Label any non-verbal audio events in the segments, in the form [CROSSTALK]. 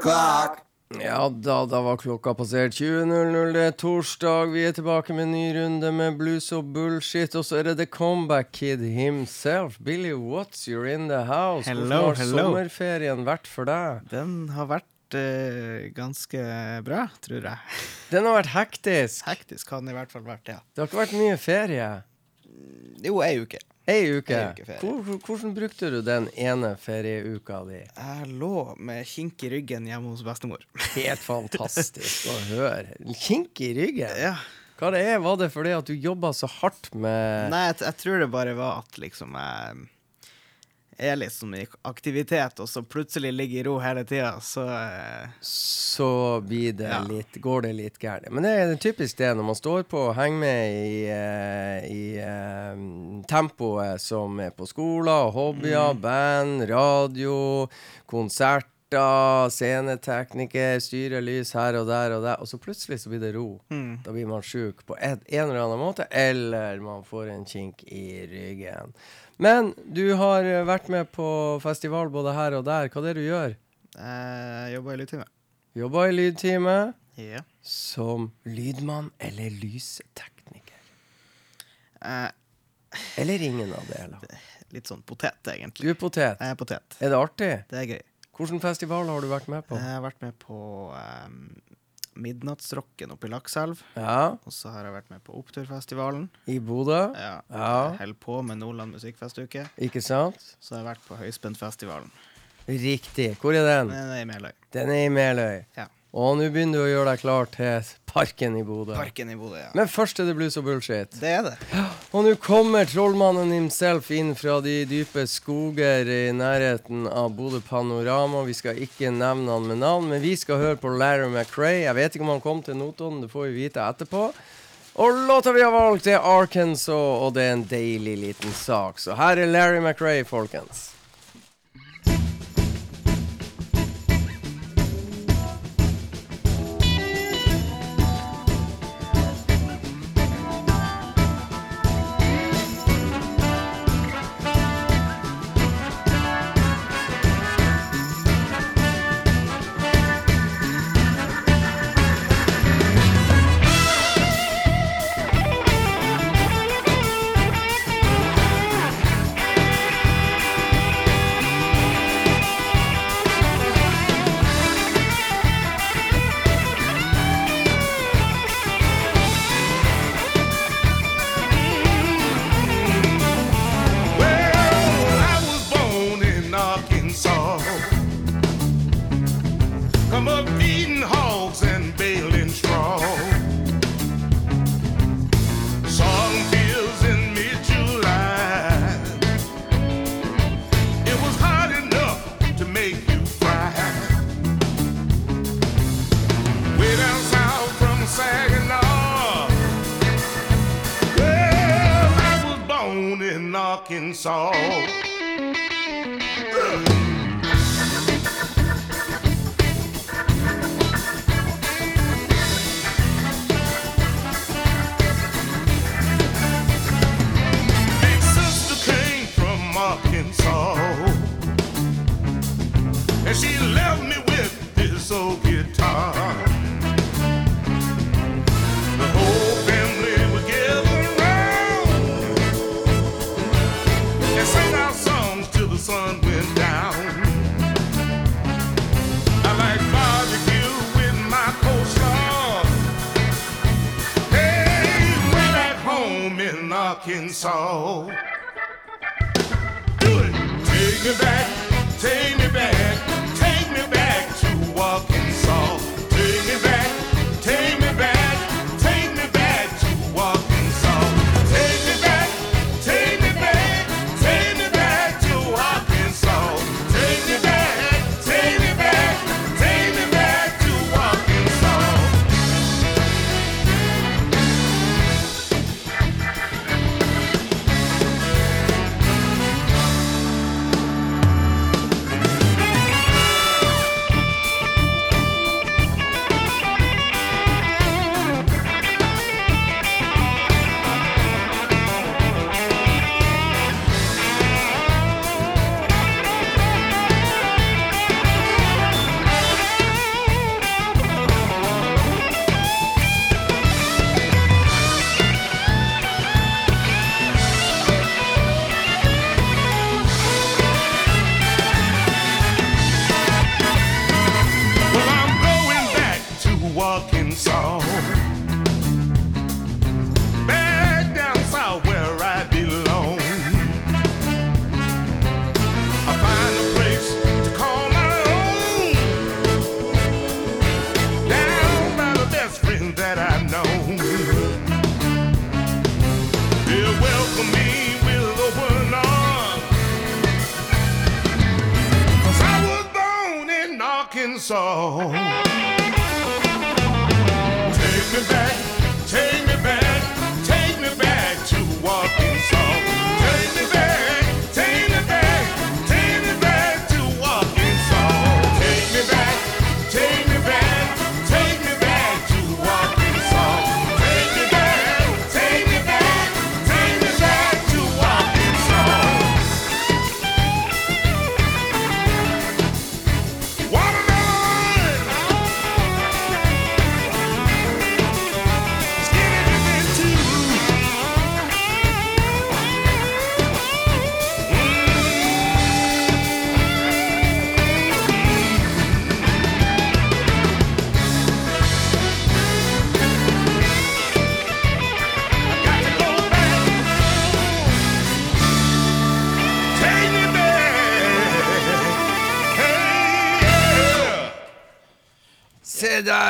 O'clock. Ja da, da var klokka passert 20.00. Det er torsdag. Vi er tilbake med en ny runde med blues og bullshit. Og så er det The Comeback Kid himself. Billy Watts, you're in the house. Hello, Hvordan har hello. sommerferien vært for deg? Den har vært eh, ganske bra, tror jeg. Den har vært hektisk. Hektisk har den i hvert fall vært, ja. Det har ikke vært mye ferie. Jo, ei uke. Ei uke. Ei uke ferie. Hvor, hvor- hvordan brukte du den ene ferieuka di? Jeg lå med kink i ryggen hjemme hos bestemor. Helt fantastisk [LAUGHS] å høre. Kink i ryggen. Ja. Hva det er, Var det fordi at du jobba så hardt med Nei, jeg, jeg tror det bare var at liksom jeg er liksom i aktivitet, og så plutselig ligger i ro hele tida, så eh, så blir det Ja. litt, går det litt gærent. Men det er typisk det, når man står på og henger med i, eh, i eh, tempoet som er på skoler, hobbyer, Mm. band, radio, konserter, scenetekniker, styrer lys her og der og der, og så plutselig så blir det ro. Mm. Da blir man sjuk på en, en eller annen måte, eller man får en kink i ryggen. Men du har eh, vært med på festival både her og der. Hva er det du gjør? jeg jobber i lydtime. Jobber i lydtime Ja. som lydmann eller lystekniker. Eh, Eller ingen av delene. litt sånn potet, Du egentlig. er potet. Jeg er potet. Er det artig? Det er gøy. Hvilken festival har du vært med på? Jeg har vært med på um, Midnattsrocken oppe i Lakselv. Ja, Og så har jeg vært med på Oppturfestivalen. i Bodø. Ja. Ja. Jeg holder på med Nordland musikkfestuke. Ikke sant? Så har jeg vært på Høyspentfestivalen. Riktig. Hvor er den? Den er i Meløy. Den er i Meløy. Ja. Og nå begynner du å gjøre deg klar til Parken i Bodø. Parken i Bodø, ja. Men først er det blues og bullshit. Det er det. Og nå kommer trollmannen himself inn fra de dype skoger i nærheten av Bodø Panorama. Vi skal ikke nevne han med navn, men vi skal høre på Larry McRae. Jeg vet ikke om han kom til Notodden, det får vi vite etterpå. Og låta vi har valgt, er Arkansas, og det er en deilig liten sak. Så her er Larry McRae, folkens.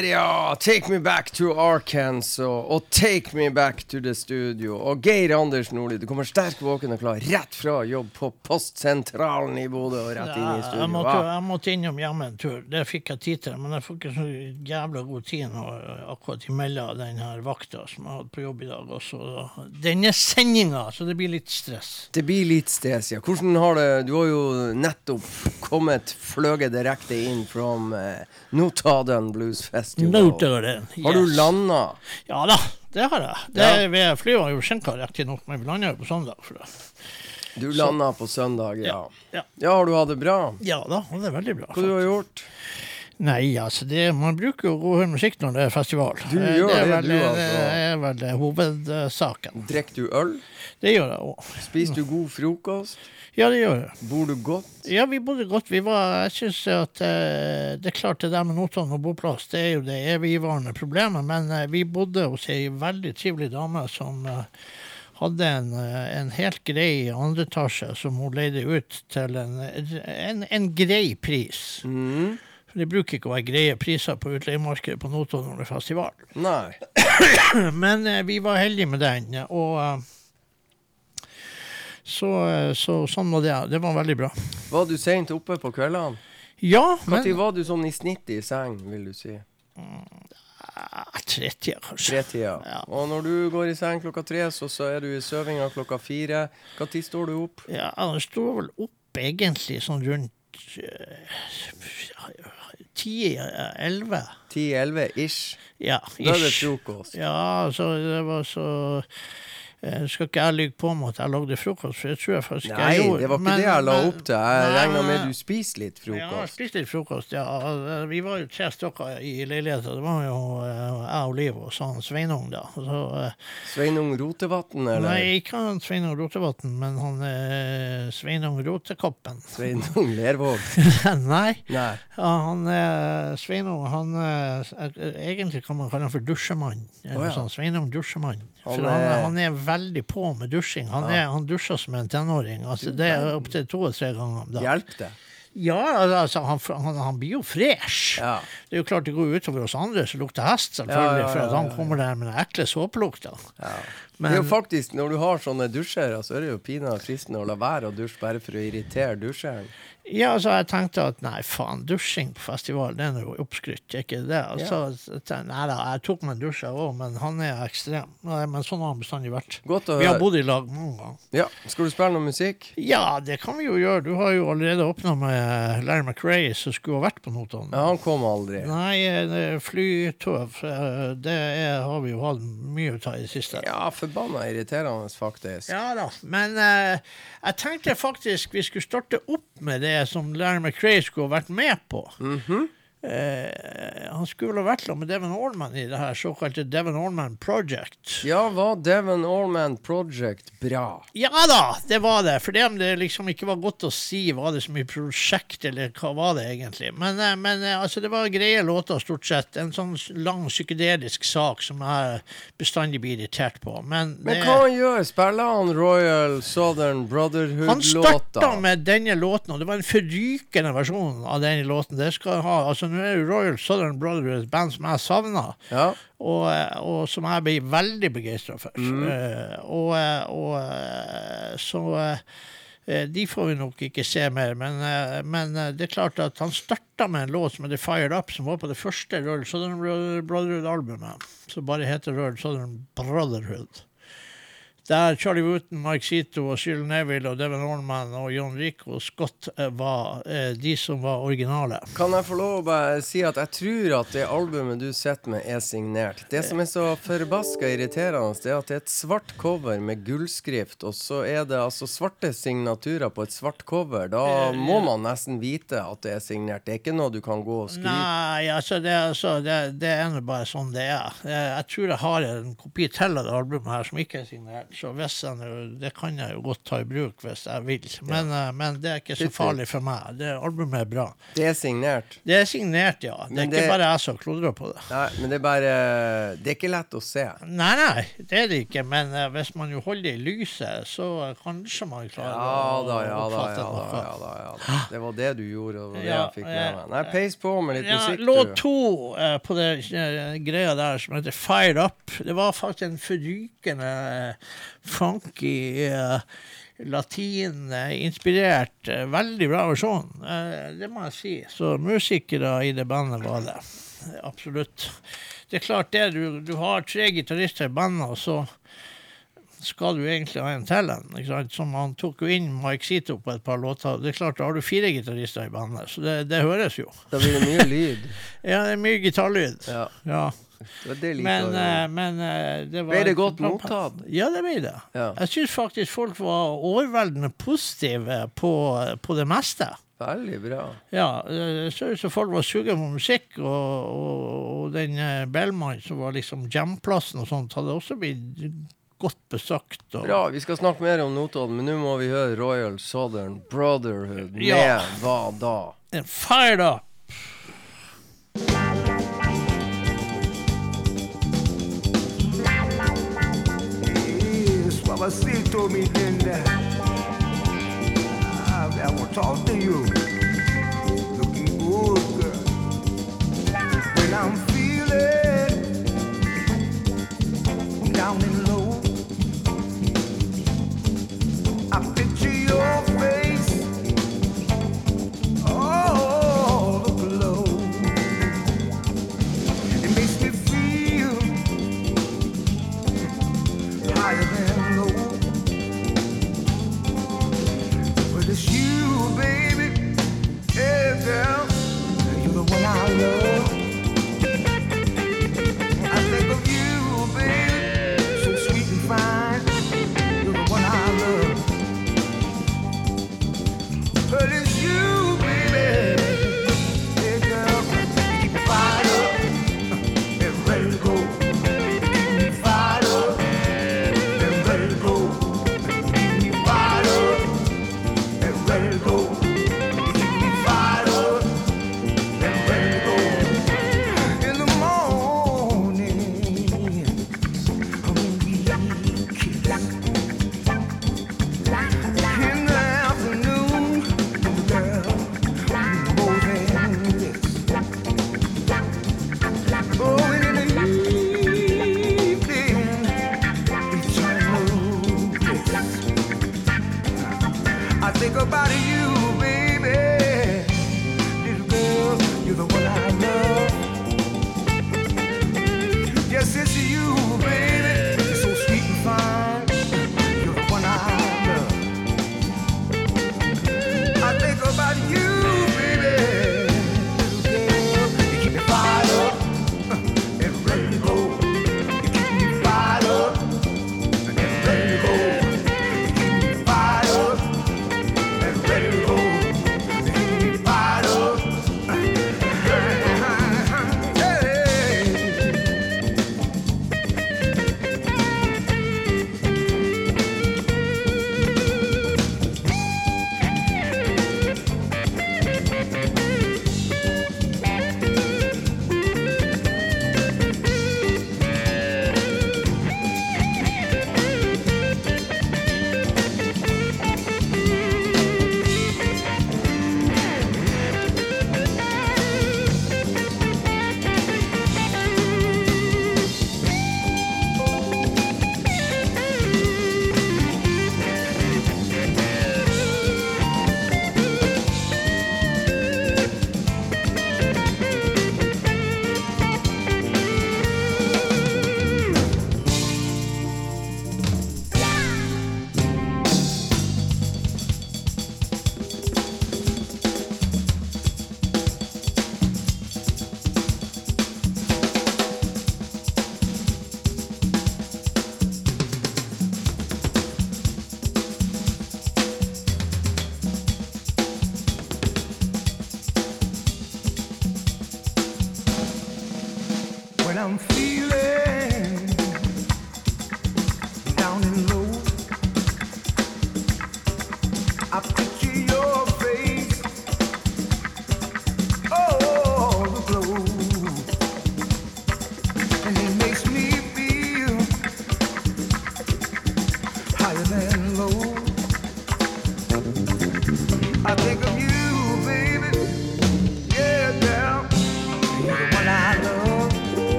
Der, ja! Take me back to Arkansas, og take me back to the studio. Og Geir Anders Nordli, du kommer sterk våken og klar rett fra jobb på postsentralen i Bodø og rett inn i Ja, studio. jeg, måtte, jeg måtte innom hjemme en tur. Det fikk jeg tid til. Men jeg får ikke så jævla god tid nå, akkurat imellom den her vakta som jeg hadde på jobb i dag. Også. denne sendinga, så det blir litt stress. Det blir litt stress, ja. Hvordan har det Du har jo nettopp kommet fløget direkte inn fra uh, Notaden Blues Festival. Notøren. Har du yes. landa? Ja da, det har jeg. Det, ja. Flyet var jo forsinka, riktignok, men vi landa jo på søndag. For det. Du landa på søndag, ja. Ja. Ja, har du hatt det bra? ja da, det er veldig bra. Hva du har gjort? Nei, altså, det, man bruker jo å høre musikk når det er festival. Du Eh, gjør det, er det, vel, du, altså. Det er vel eh, hovedsaken. Drikker du øl? Det gjør jeg òg. Spiser du god frokost? Ja, det gjør jeg. Bor du godt? Ja, vi bodde godt. Vi var, jeg syns at eh, det er klart det der med Notodden og boplass, det er jo det evigvarende problemet. Men eh, vi bodde hos ei veldig trivelig dame som eh, hadde en, eh, en helt grei andreetasje som hun leide ut til en, en, en grei pris. Mm. For Det bruker ikke å være greie priser på utleiemarkedet på Notodden når det er festival. Nei. [COUGHS] Men eh, vi var heldige med den, og eh, så, eh, så sånn var det. Det var veldig bra. Var du seint oppe på kveldene? Ja, Når men var du sånn i snitt i seng, vil du si? Ah, Tretida, kanskje. Tretida. Ja. Og når du går i seng klokka tre, så, så er du i søvinga klokka fire. Når står du opp? Ja, Jeg står vel opp egentlig sånn rundt ti-elleve. Ti-elleve ish. Ja, ish. Da er det frokost. Ja, så det var så eh, Skal ikke jeg lyve på meg at jeg lagde frokost, for det tror jeg faktisk Nei, jeg gjorde. det var ikke Men- det jeg la opp til. Jeg Nei, regna med du spiser litt frokost. Ja, jeg spiste litt frokost, ja. Vi var jo tre stykker i leiligheten. Det var jo eh, jeg og Liv og sånn Sveinung, da. Så, eh, Sveinung Rotevatn, eller? nei, ikke han Sveinung Rotevatn, men han eh, Sveinung Rotekoppen. Sveinung Lervåg? [LAUGHS] nei. Nei. Ja, han eh, Sveinung, han eh, Egentlig kan man kalle han for dusjemann. Eller oh, ja. sånn, Sveinung dusjemann. Han For han, han er veldig på med dusjing. Han, er, han dusjer som en tenåring. Altså, det er opptil to og tre ganger om dagen. Hjelp det. Ja, altså, han, han, han blir jo fresh. Ja. Det er jo klart det går utover oss andre som lukter hest, selvfølgelig, Ja, ja, for at han kommer der med den ekle såpelukta. Ja. Men- det er jo faktisk, Når du har sånne dusjer, så er det jo pinadø fristende å la være å dusje bare for å irritere dusjeren. Ja, altså, jeg tenkte at nei, faen, dusjing på festival, det er noe oppskrytt, ikke det? Og så tenkte jeg, nei da, jeg tok meg en dusj, jeg òg, men han er ekstrem. Men sånn har han bestandig vært. Vi har bodd i lag mange ganger. Ja, Skal du spille noe musikk? Ja, det kan vi jo gjøre. Du har jo allerede åpna med Larry McRae, som skulle ha vært på Notodden. Ja, Han kom aldri. Nei, eh, det flytøv, eh, det er, har vi jo hatt mye av i det siste. Ja, forbanna irriterende, faktisk. Ja da, men eh, jeg tenkte faktisk vi skulle starte opp med det som Larry McRae skulle vært med på. Mhm. Eh, han skulle vel ha vært sammen med Devon Allman i det her såkalte Devon Allman Project. Ja, var Devon Allman Project bra? Ja da, det var det. For det om det liksom ikke var godt å si, var det så mye prosjekt, eller hva var det egentlig? Men, eh, men eh, altså, det var greie låter, stort sett. En sånn lang psykedelisk sak som jeg bestandig blir irritert på. Men, Men hva han gjør? Spiller han Royal Southern Brotherhood-låta? Han starta med denne låten, og det var en forrykende versjon av denne låten. Det skal ha, altså Nå er jo Royal Southern Brother et band som jeg savna, Ja. og, og som jeg blir veldig begeistra for. Eh, og, eh, og eh, så De får vi nok ikke se mer, men, men det er klart at han starta med en låt som heter Fired Up, som var på det første Royal Southern Brotherhood-albumet, som bare heter Royal Southern Brotherhood. Der Charlie Wooten, Mike Zito, og Cyril Neville og Devon Orman og John Rico Scott eh, var eh, de som var originale. Kan jeg få lov å bare si at jeg tror at det albumet du sitter med, er signert. Det som er så forbaska irriterende, det er at det er et svart cover med gullskrift, og så er det altså svarte signaturer på et svart cover. Da må man nesten vite at det er signert. Det er ikke noe du kan gå og skrive. Nei, altså det, altså, det, det er bare sånn det er. Eh, Jeg tror jeg har en kopi til av det albumet her som ikke er signert. Så nå- det kan jeg jo godt ta i bruk hvis jeg vil. Men, ja. men det er ikke så farlig for meg. Det Albumet er bra. Det er signert. Det er signert, ja. Det er det... ikke bare jeg som klodrer på det. Nei, men det er bare Det er ikke lett å se. Nei, nei, det er det ikke. Men uh, hvis man jo holder det i lyset, så kanskje man klarer Ja da, ja å oppfatte ja da. noe. Ja da, ja Det var det du gjorde, og det jeg fikk med eh, meg. Nei, peis på med litt musikk, låt to uh, på det eh, greia der som heter Fire Up. Det var faktisk en forrykende eh, funky eh, latin-inspirert, eh, veldig bra versjon. Eh, det må jeg si. Så musikere i det bandet var det. Eh, Absolutt. Det er klart det, du, du har tre gitarister i bandet, og så skal du egentlig ha en til en. Som han tok jo inn Mike Zito på et par låter. Det er klart, Da har du fire gitarister i bandet, så det, det høres jo. Da blir det mye lyd. [LAUGHS] Ja, det er mye gitarlyd. Ja, Ja. Det Men, eh, men uh, det var Ble det godt mottatt? Ja, det ble det. Ja. Jeg syns faktisk folk var overveldende positive på, på det meste. Veldig bra. Ja, det så ut som folk var suge på musikk, og, og, og den eh, Bellman som var liksom jamplassen og sånt, hadde også blitt godt besøkt. Og, Bra, Vi skal snakke mer om Notodden, men nå må vi høre Royal Southern Brotherhood med Ja. Hva da? Fired up! Suavecito, mi linda. I, I to talk to you. Looking good, girl. When I'm feeling down and low,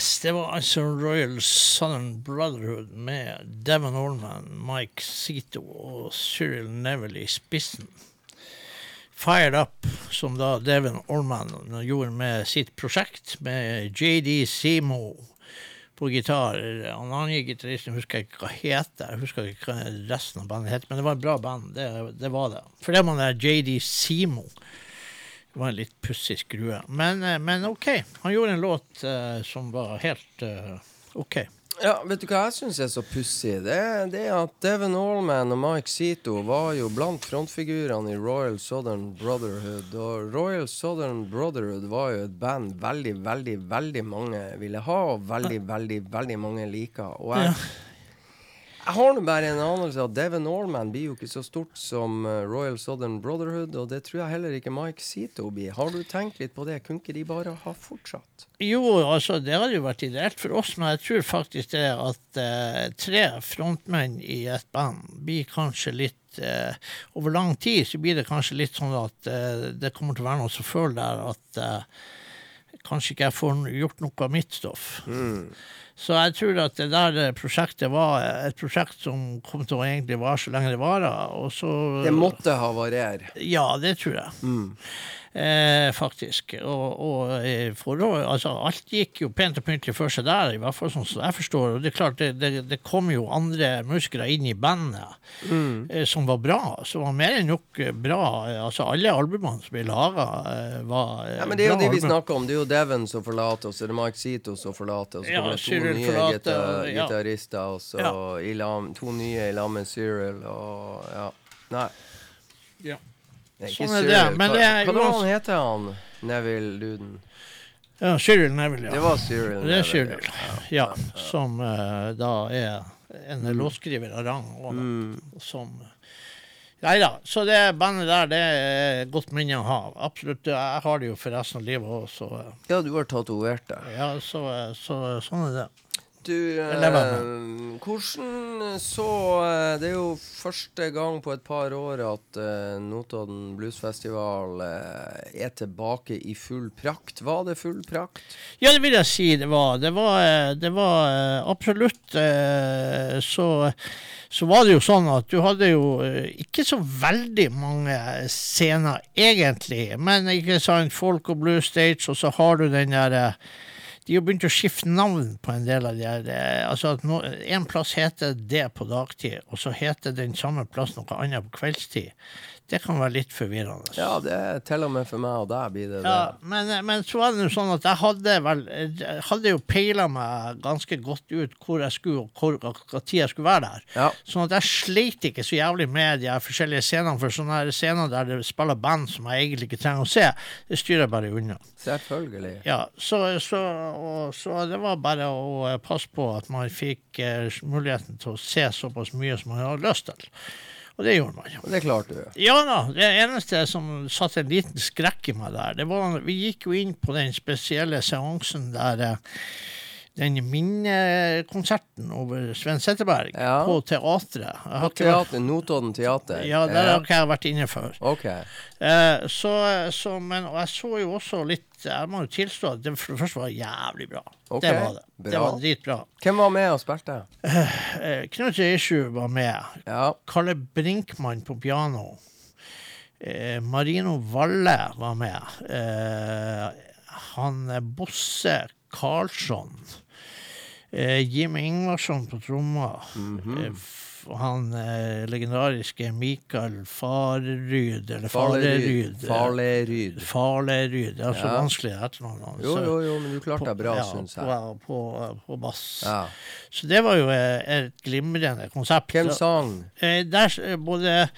Yes, det var altså Royal Southern Brotherhood med Devon Allman, Mike Zito og Cyril Neville i spissen. Fired Up, som da Devon Allman gjorde med sitt prosjekt, med JD Simo på gitar. Han andre gitaristen husker jeg ikke hva heter, jeg husker ikke hva resten av bandet het, men det var et bra band, det, det var det. For det var den JD Simo. Det var en litt pussig skrue. Men, eh, men OK. Han gjorde en låt uh, som var helt uh, OK. Ja, vet du hva jeg syns er så pussig? Det, det er at Devon Allman og Mike Zito var jo blant frontfigurene i Royal Southern Brotherhood. Og Royal Southern Brotherhood var jo et band veldig, veldig, veldig mange ville ha, og veldig, veldig, veldig mange liker. Og jeg, jeg har nå bare en anelse at Devon Allman blir jo ikke så stort som eh, Royal Southern Brotherhood, og det tror jeg heller ikke Mike Zito blir. Har du tenkt litt på det? Kunne ikke de bare ha fortsatt? Jo, altså, det hadde jo vært ideelt for oss, men jeg tror faktisk det at eh, tre frontmenn i et band blir kanskje litt eh, Over lang tid så blir det kanskje litt sånn at eh, det kommer til å være noe som føler der at kanskje ikke jeg får gjort noe av mitt stoff. Så jeg tror at det der prosjektet var et prosjekt som kom til å egentlig vare så lenge det varer. Og så Det måtte havarere. Ja, det tror jeg. Eh, faktisk. Og, og for forhold, altså, alt gikk jo pent og pyntelig for seg der, i hvert fall sånn som jeg forstår. Og det er klart, det, det, det kom jo andre musikere inn i bandet eh, som var bra. Som var mer enn nok eh, bra. Eh, Altså, alle albumene som ble laga, eh, var eh, Ja, men Det er jo de vi snakker om. Det er jo Devon som forlater, oss, eller er Mike Zito som forlater, og så Ja, kommer det to Cyril nye forlater, gita- ja. gitarister, og så Ja. to nye i lag med Cyril, og ja. Nei. Ja. Nei, ikke Sånn er det, Cyril. men det er hva uansett- han heter han? Neville-duden? Ja, Cyril Neville, ja. Det var Cyril. Det er Neville, Cyril, ja. Som eh, da er en låtskriver av rang. Og, Mm. som Nei da. Så det bandet der, det er et godt minne å ha. Absolutt. Jeg har det jo for resten av livet òg, så eh, Ja, du har tatovert det. ja, så, eh, så sånn er det. Du, eh, hvordan så eh, Det er jo første gang på et par år at eh, Notodden Bluesfestival eh, er tilbake i full prakt. Var det full prakt? Ja, det vil jeg si det var. Det var, eh, det var eh, absolutt så, så var det jo sånn at du hadde jo ikke så veldig mange scener egentlig, men ikke sant, folk og blues Stage, og så har du den der eh, de har begynt å skifte navn på en del av de her. eh, Altså at no, En plass heter det på dagtid, og så heter den samme plass noe annet på kveldstid. Det kan være litt forvirrende. Ja, det er til og med for meg og deg blir det Ja, det. men, men så var det jo sånn at jeg hadde vel Jeg hadde jo peila meg ganske godt ut hvor jeg skulle, og hvor, hva tid jeg skulle være der. Ja. Sånn at jeg sleit ikke så jævlig med de forskjellige scenene, for sånne scener der det spiller band som jeg egentlig ikke trenger å se, det styrer jeg bare unna. Selvfølgelig. Ja, så, så, og, så det var bare å passe på at man fikk eh, muligheten til å se såpass mye som man hadde lyst til. Og det gjorde man. Og det klarte du. Ja da. Det eneste som satte en liten skrekk i meg der, det var Vi gikk jo inn på den spesielle seansen der eh, den minnekonserten over Sven Setteberg Ja. på teatret. På teater, Notodden teater. Ja, der har ikke jeg vært inne før. Okay. Eh, så, så, men og jeg så jo også litt Jeg må jo tilstå at det for det første var jævlig bra. Okay. Det var det. Det bra. var dritbra. Hvem var med og spilte? Eh, Knut Reisju var med. Ja. Kalle Brinkmann på piano. Eh, Marino Valle var med. Eh, han eh, Bosse Karlsson. Eh, Jim Ingvarsson på trommer. eh, f- han eh, legendariske Mikael Fareryd, eller Fareryd. Farleryd. Farleryd. Det er så Ja. vanskelig etternavn. hans. Jo, jo, jo, men du klarte deg bra, ja, syns jeg. På, på, på bass. Ja. Så det var jo eh, et glimrende konsept. Hvem sang? Eh, der eh, både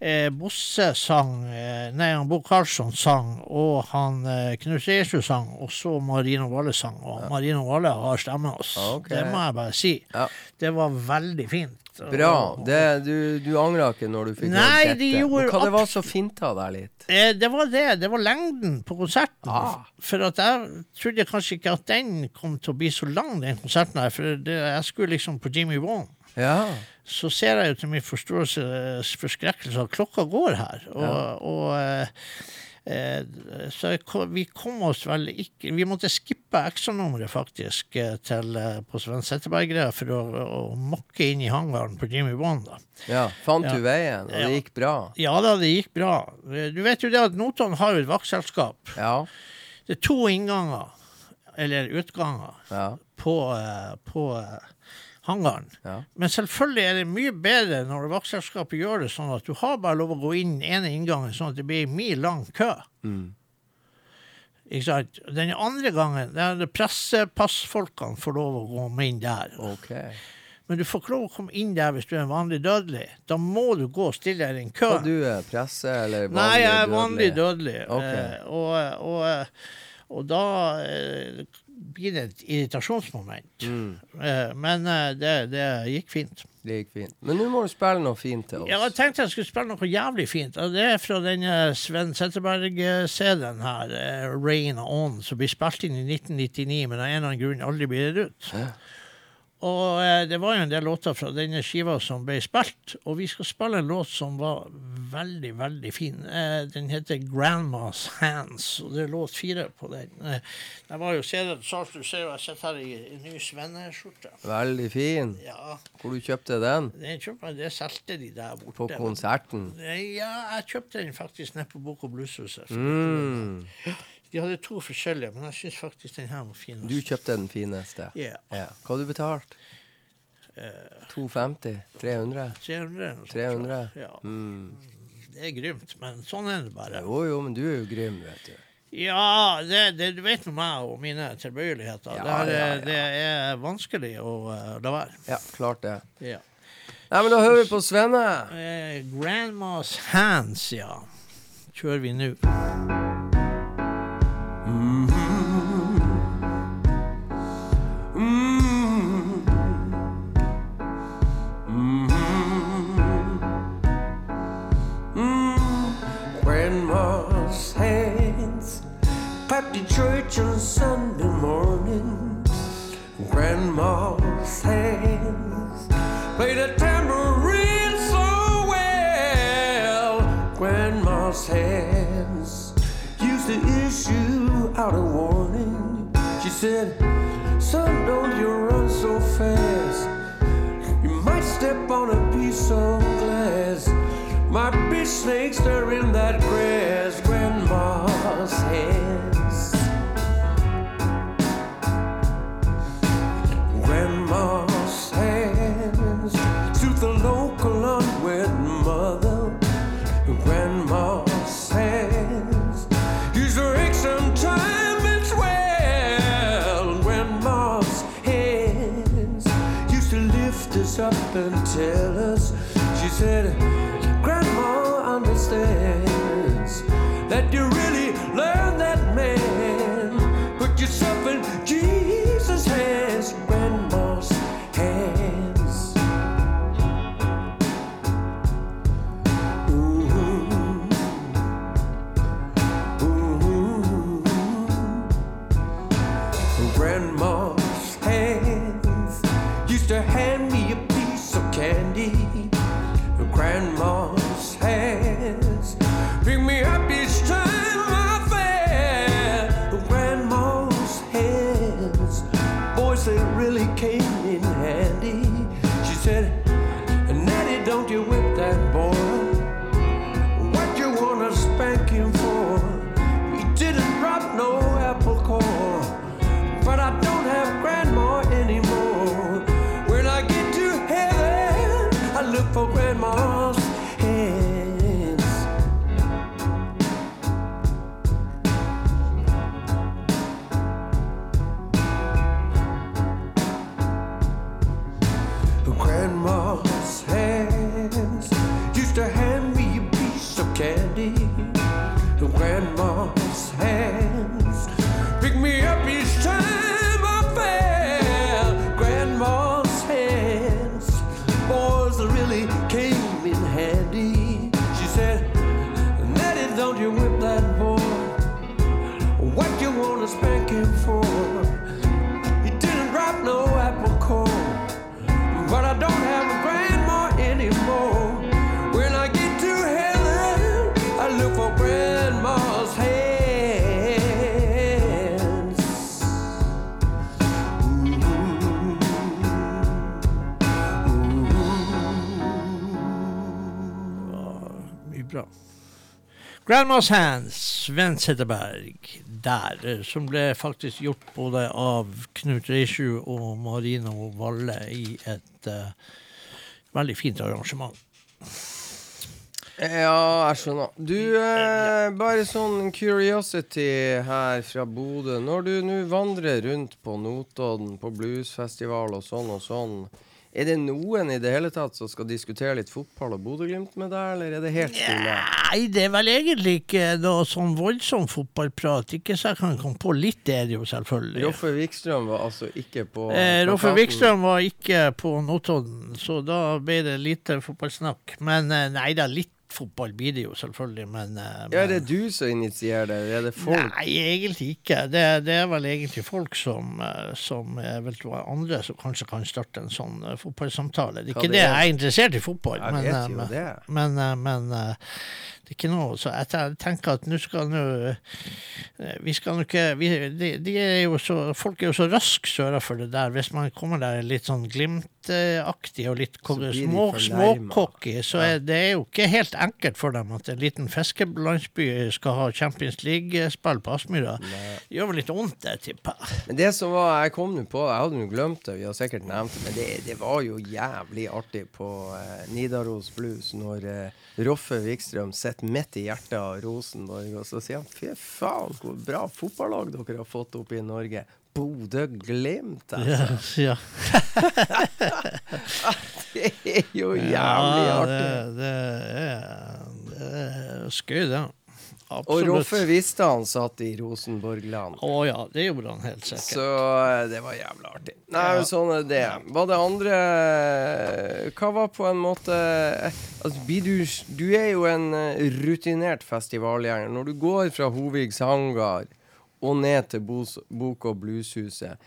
eh, Bosse sang, eh, nei, han Bo Karlsson sang, og han eh, Knut Reiersrud sang, og så Marino Valle sang. Og Marino Valle har stemmen hans. Okay. Det må jeg bare si. Ja. Det var veldig fint. Bra. Det, du du angra ikke når du fikk Nei, høre dette? Men Hva det var så så av deg litt? Eh, det var det. Det var lengden på konserten. Ah. For at jeg trodde kanskje ikke at den kom til å bli så lang, den konserten her. For det, jeg skulle liksom på Jimmy Wong. Ja. Så ser jeg jo til min forståelse forskrekkelse at klokka går her. Og, og eh, Eh, så vi kom oss vel ikke Vi måtte skippe ekstranummeret, faktisk, eh, til, eh, på Sven Setteberg-greia for å, å mokke inn i hangaren på Jimmy Bond. da. Ja, Fant Ja. du veien, og det gikk bra? Ja da, det gikk bra. Eh, Du vet jo det at Notodden har jo et vaktselskap. Ja. Det er to innganger, eller utganger, Ja. på, eh, på eh, hangaren. Ja. Men selvfølgelig er det mye bedre når vaktselskapet gjør det sånn at du har bare lov å gå inn den ene inngangen, sånn at det blir en mil lang kø. Mm. Ikke sant? Den andre gangen, det er det pressepassfolkene får lov å gå inn der. Okay. Men du får ikke lov å komme inn der hvis du er en vanlig dødelig. Da må du gå og stille deg i en kø. Og du er presse eller vanlig dødelig? Nei, jeg er vanlig dødelig. Ok. Eh, og, og, og da eh, blir det et irritasjonsmoment. Mm. Eh, men eh, det, det gikk fint. Det gikk fint. Men nå må du spille noe fint til oss. Ja, jeg tenkte jeg skulle spille noe jævlig fint. og Det er fra denne Sven Setteberg-CD-en her, eh, 'Rain On', som ble spilt inn i 1999, men av en eller annen grunn aldri ble det ut. Og eh, det var jo en del låter fra denne skiva som ble spilt, og vi skal spille en låt som var veldig, veldig fin. Eh, den heter 'Grandma's Hands', og det er låt fire på den. Jeg det var jo CD-en, Charles, du ser jo jeg sitter her i, en ny svenneskjorte. Veldig fin. Ja, Hvor du kjøpte den? den kjøpte jeg, det solgte de der borte. På konserten? Ja, jeg kjøpte den faktisk nede på Bok- og Blueshuset. Mm. De hadde to forskjellige, men jeg syns faktisk den her var finest. Du kjøpte den fineste? Ja. Ja. Hva har du betalt? Uh, 250? 300? 300 eller noe sånt, 300? Ja, Mm. det er grymt, men sånn er det bare. Jo, jo, men du er jo grym, vet du. Ja, det, det, du vet nå meg og mine tilbøyeligheter. Ja, det, er, ja, ja. det er vanskelig å uh, la være. Ja, klart det. Ja. Nei, men da hører vi på Svenne. Eh, grandma's hands, ja. Kjører vi nå. Said, Son, don't you run so fast. You might step on a piece of glass. Might be snakes there in that grass. Grandma's Hands, Sven Setteberg, der, eh, som ble faktisk gjort både av Knut Reisju og Marino Valle i et uh, veldig fint arrangement. Ja, jeg skjønner. Du, eh, bare sånn curiosity her fra Bodø. Når du nå vandrer rundt på Notodden, på bluesfestival og sånn og sånn, er det noen i det hele tatt som skal diskutere litt fotball og Bodø-Glimt med deg, eller er det helt stille? Nei, det er vel egentlig ikke noe sånn voldsom fotballprat. Ikke så jeg kan komme på litt, det er det jo selvfølgelig. Roffe Wikstrøm var altså ikke på Eh, Roffe. Wikstrøm var ikke på Notodden, så da ble det lite fotballsnakk. Men eh, nei da, litt fotball blir det jo selvfølgelig, men, men Ja, er det du som initierer det, eller er det folk? Nei, egentlig ikke. Det, det er vel egentlig folk som, eh, som eventuelt andre som kanskje kan starte en sånn eh, fotballsamtale. Det er ikke det det jeg er interessert i fotball, Jeg men, eh, men, men, eh, eh, det er ikke noe Så jeg tenker at nå skal nå eh, Vi skal nå ikke vi, de, de er jo så, Folk er jo så raske sørafor det der. Hvis man kommer der litt sånn Glimt-aktig og litt små, småcocky, så er det er jo ikke helt enkelt for dem at en liten fiskelandsby skal ha Champions League-spill på Aspmyra. Det gjør vel litt vondt, det, tipper jeg. Men det som var, jeg kom nå på, jeg hadde nå glemt det, vi har sikkert nevnt det, men det, det var jo jævlig artig på eh, Nidaros Blues når eh, Roffe Wikstrøm sitter midt i hjertet av Rosenborg, og så sier han fy faen, hvor bra fotballag dere har fått opp i Norge. Bodø-Glimt, altså. Ja, ja. [LAUGHS] Det er jo jævlig Ja, artig. Det, det, er, det er skøy, det. Og Absolutt. Roffe visste han satt i Rosenborg-land. Å ja, det gjorde han helt sikkert. Så eh, det var jævla artig. Nei, Ja. sånn er det. Var det andre Hva var på en måte eh, Altså, du, du er jo en eh, rutinert festivalgjenger. Når du går fra Hovigs hangar og ned til Bok- og Blueshuset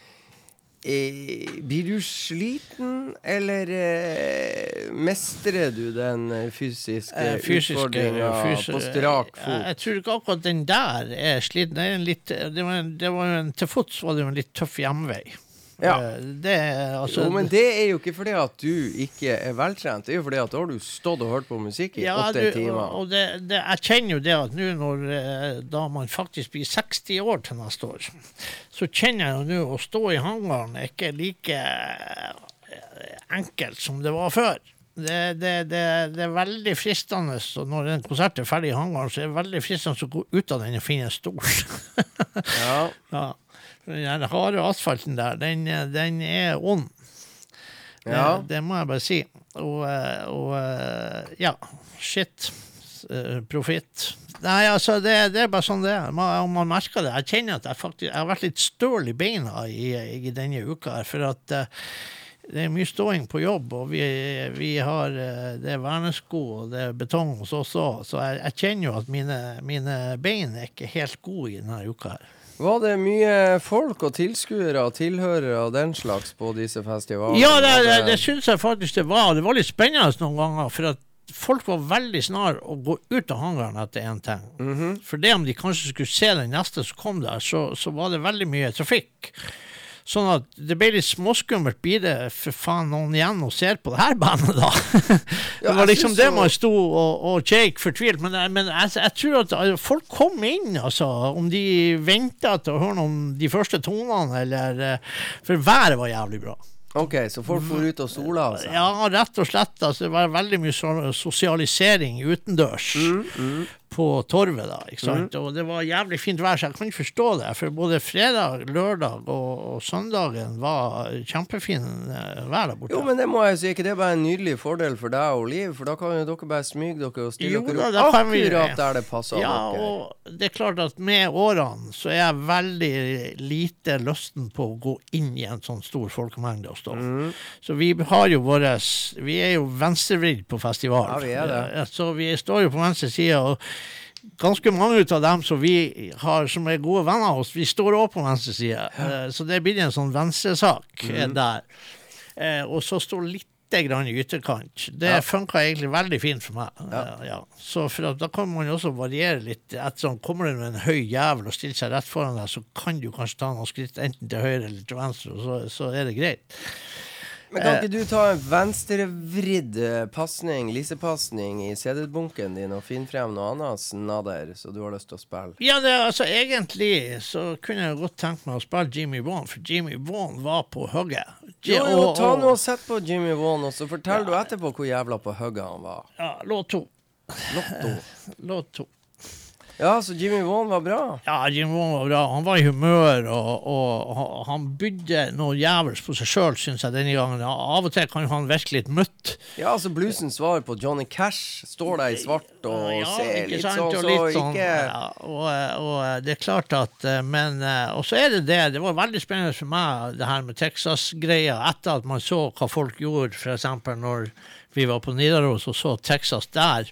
eh, Blir du sliten, eller eh, mestrer du den eh, fysiske, Eh, fysiske- utfordringa fysi- på strak fot? jeg tror ikke akkurat den der er sliten. Det, er litt, det, var, en- det var en, til fots var det jo en litt tøff hjemvei. Ja. Eh, Det, altså, Jo, men det er jo ikke fordi at du ikke er veltrent. Det er jo fordi at da har du stått og hørt på musikk i Ja, åtte du, timer. Og det, det, jeg kjenner jo det at nå når eh, da man faktisk blir 60 år til neste år, så kjenner jeg jo nå å stå i hangaren er ikke like eh, enkelt som det var før. Det, det, det, det er veldig fristende, så når en konsert er ferdig i hangaren, så er det veldig fristende å gå ut av den og finne en stol. [LAUGHS] Ja. ja. Den harde asfalten der, den, den er ond. Ja. Det, det må jeg bare si. Og, eh, og eh, ja, shit. Eh, Profitt. Nei, altså, det, det er bare sånn det er. Man, man merker det. Jeg kjenner at jeg faktisk jeg har vært litt støl i beina i, i denne uka her, for at uh, det er mye ståing på jobb, og vi, vi har eh, Det er vernesko og det er betong hos oss òg, så jeg, jeg kjenner jo at mine, mine bein er ikke helt gode i denne uka her. Var det mye folk og tilskuere og tilhørere og den slags på disse festivalene? Ja, det, det, det syns jeg faktisk det var. Det var litt spennende noen ganger. For at folk var veldig snar å gå ut av hangaren etter én ting. For det om de kanskje skulle se den neste som kom der, så, så var det veldig mye trafikk. Sånn at det ble litt småskummelt. Blir det for faen noen igjen og ser på det her bandet, da? [LAUGHS] det var liksom det man sto og, og Jake fortvilt. Men, men jeg, jeg tror at eh, folk kom inn, altså. Om de venta til å høre noen de første tonene, eller eh, For været var jævlig bra. Ok, så folk for ut og sola Altså. Ja, rett og slett. Altså, det var veldig mye sosialisering utendørs på torvet. da, ikke sant? Og det var jævlig fint vær, så jeg kan ikke forstå det. For både fredag, lørdag og, og søndagen var kjempefin eh, vær der borte. Jo, men det må jeg si, ikke det er bare en nydelig fordel for deg og Liv? For da kan jo dere bare smyge dere og stille Jo dere da, opp akkurat der det passer Ja, dere. og det er klart at med årene så er jeg veldig lite lysten på å gå inn i en sånn stor folkemengde og stå. Mm. Så vi har jo våres Vi er jo venstrevridd på festival. Ja, vi er det. Så vi står jo på venstre side, og ganske mange av dem som vi har som er gode venner av oss, vi står òg på venstre side. Eh, Så det blir en sånn venstresak Mm. der. Eh, Og så står litt grann i ytterkant. Det Ja. funka egentlig veldig fint for meg. Ja. Ja. Så for da kan man jo også variere litt. Ettersom kommer det en høy jævel og stiller seg rett foran deg, så kan du kanskje ta noen skritt enten til høyre eller til venstre, og så, så er det greit. Men kan ikke du ta en venstrevridd eh, pasning, lisepasning, i CD-bunken din og finne frem noe annet snadder så du har lyst til å spille? Ja, det, altså Egentlig så kunne jeg godt tenkt meg å spille Jimmy Vaughan, for Jimmy Vaughan var på hugget. Jo, jo, ta nå og sett på Jimmy Vaughan, og så forteller du etterpå hvor jævla på hugget han var. Ja, låt to. Lotto. Låt to. [LAUGHS] Ja, så Jimmy Vaughan var bra. Ja, Jimmy Vaughan var bra. Han var i humør, og, og han- han bydde noe jævels på seg sjøl, syns jeg, denne gangen. Av og til kan han virke litt møtt. Ja, altså bluesens svar på Johnny Cash står der i svart og Ja, ser litt sant, sånn, så litt sånn, ikke ja, og, og det er klart at eh, Men eh, Og så er det det. Det var veldig spennende for meg, det her med Texas-greia, etter at man så hva folk gjorde, f.eks. når vi var på Nidaros og så Texas der.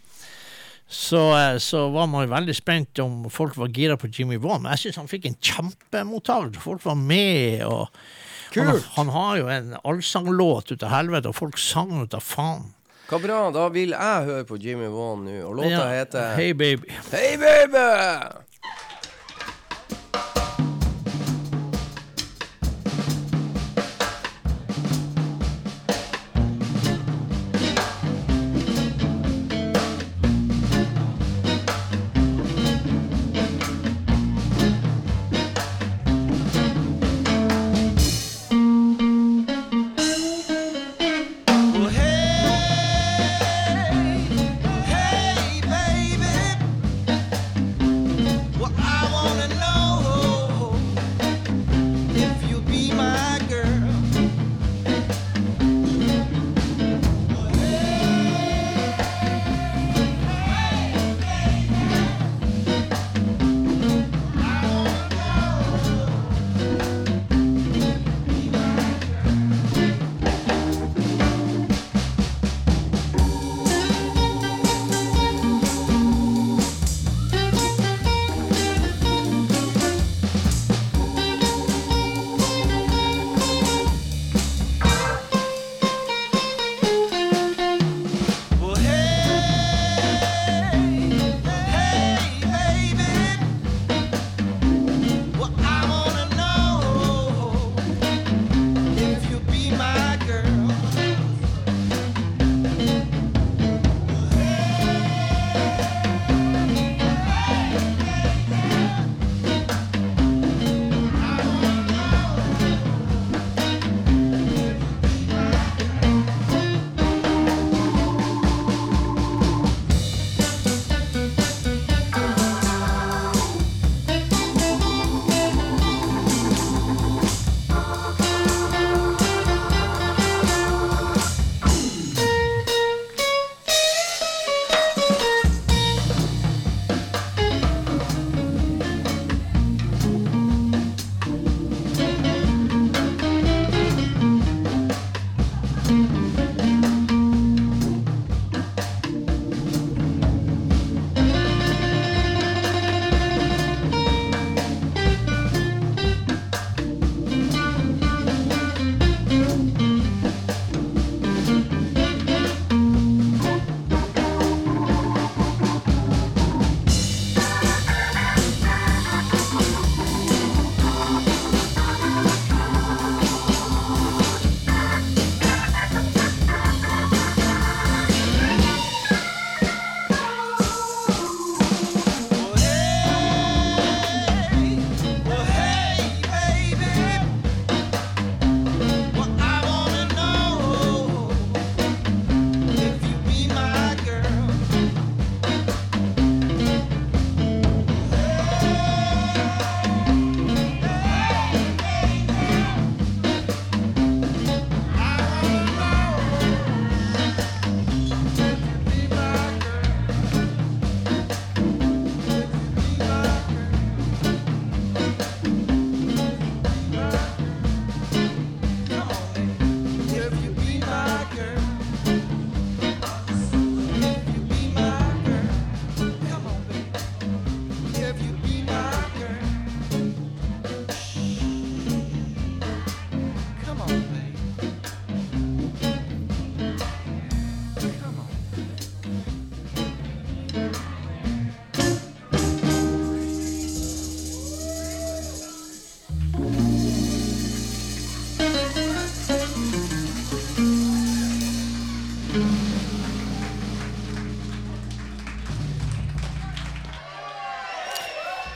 Så, eh, så var man jo veldig spent om folk var gira på Jimmy Vaughan. Men jeg syns han fikk en kjempemottakelse. Folk var med. og han, han har jo en allsanglåt ut av helvete, og folk sang ut av faen. Hva bra, da vil jeg høre på Jimmy Vaughan nå, og låta Ja, heter Hey baby. Hey baby!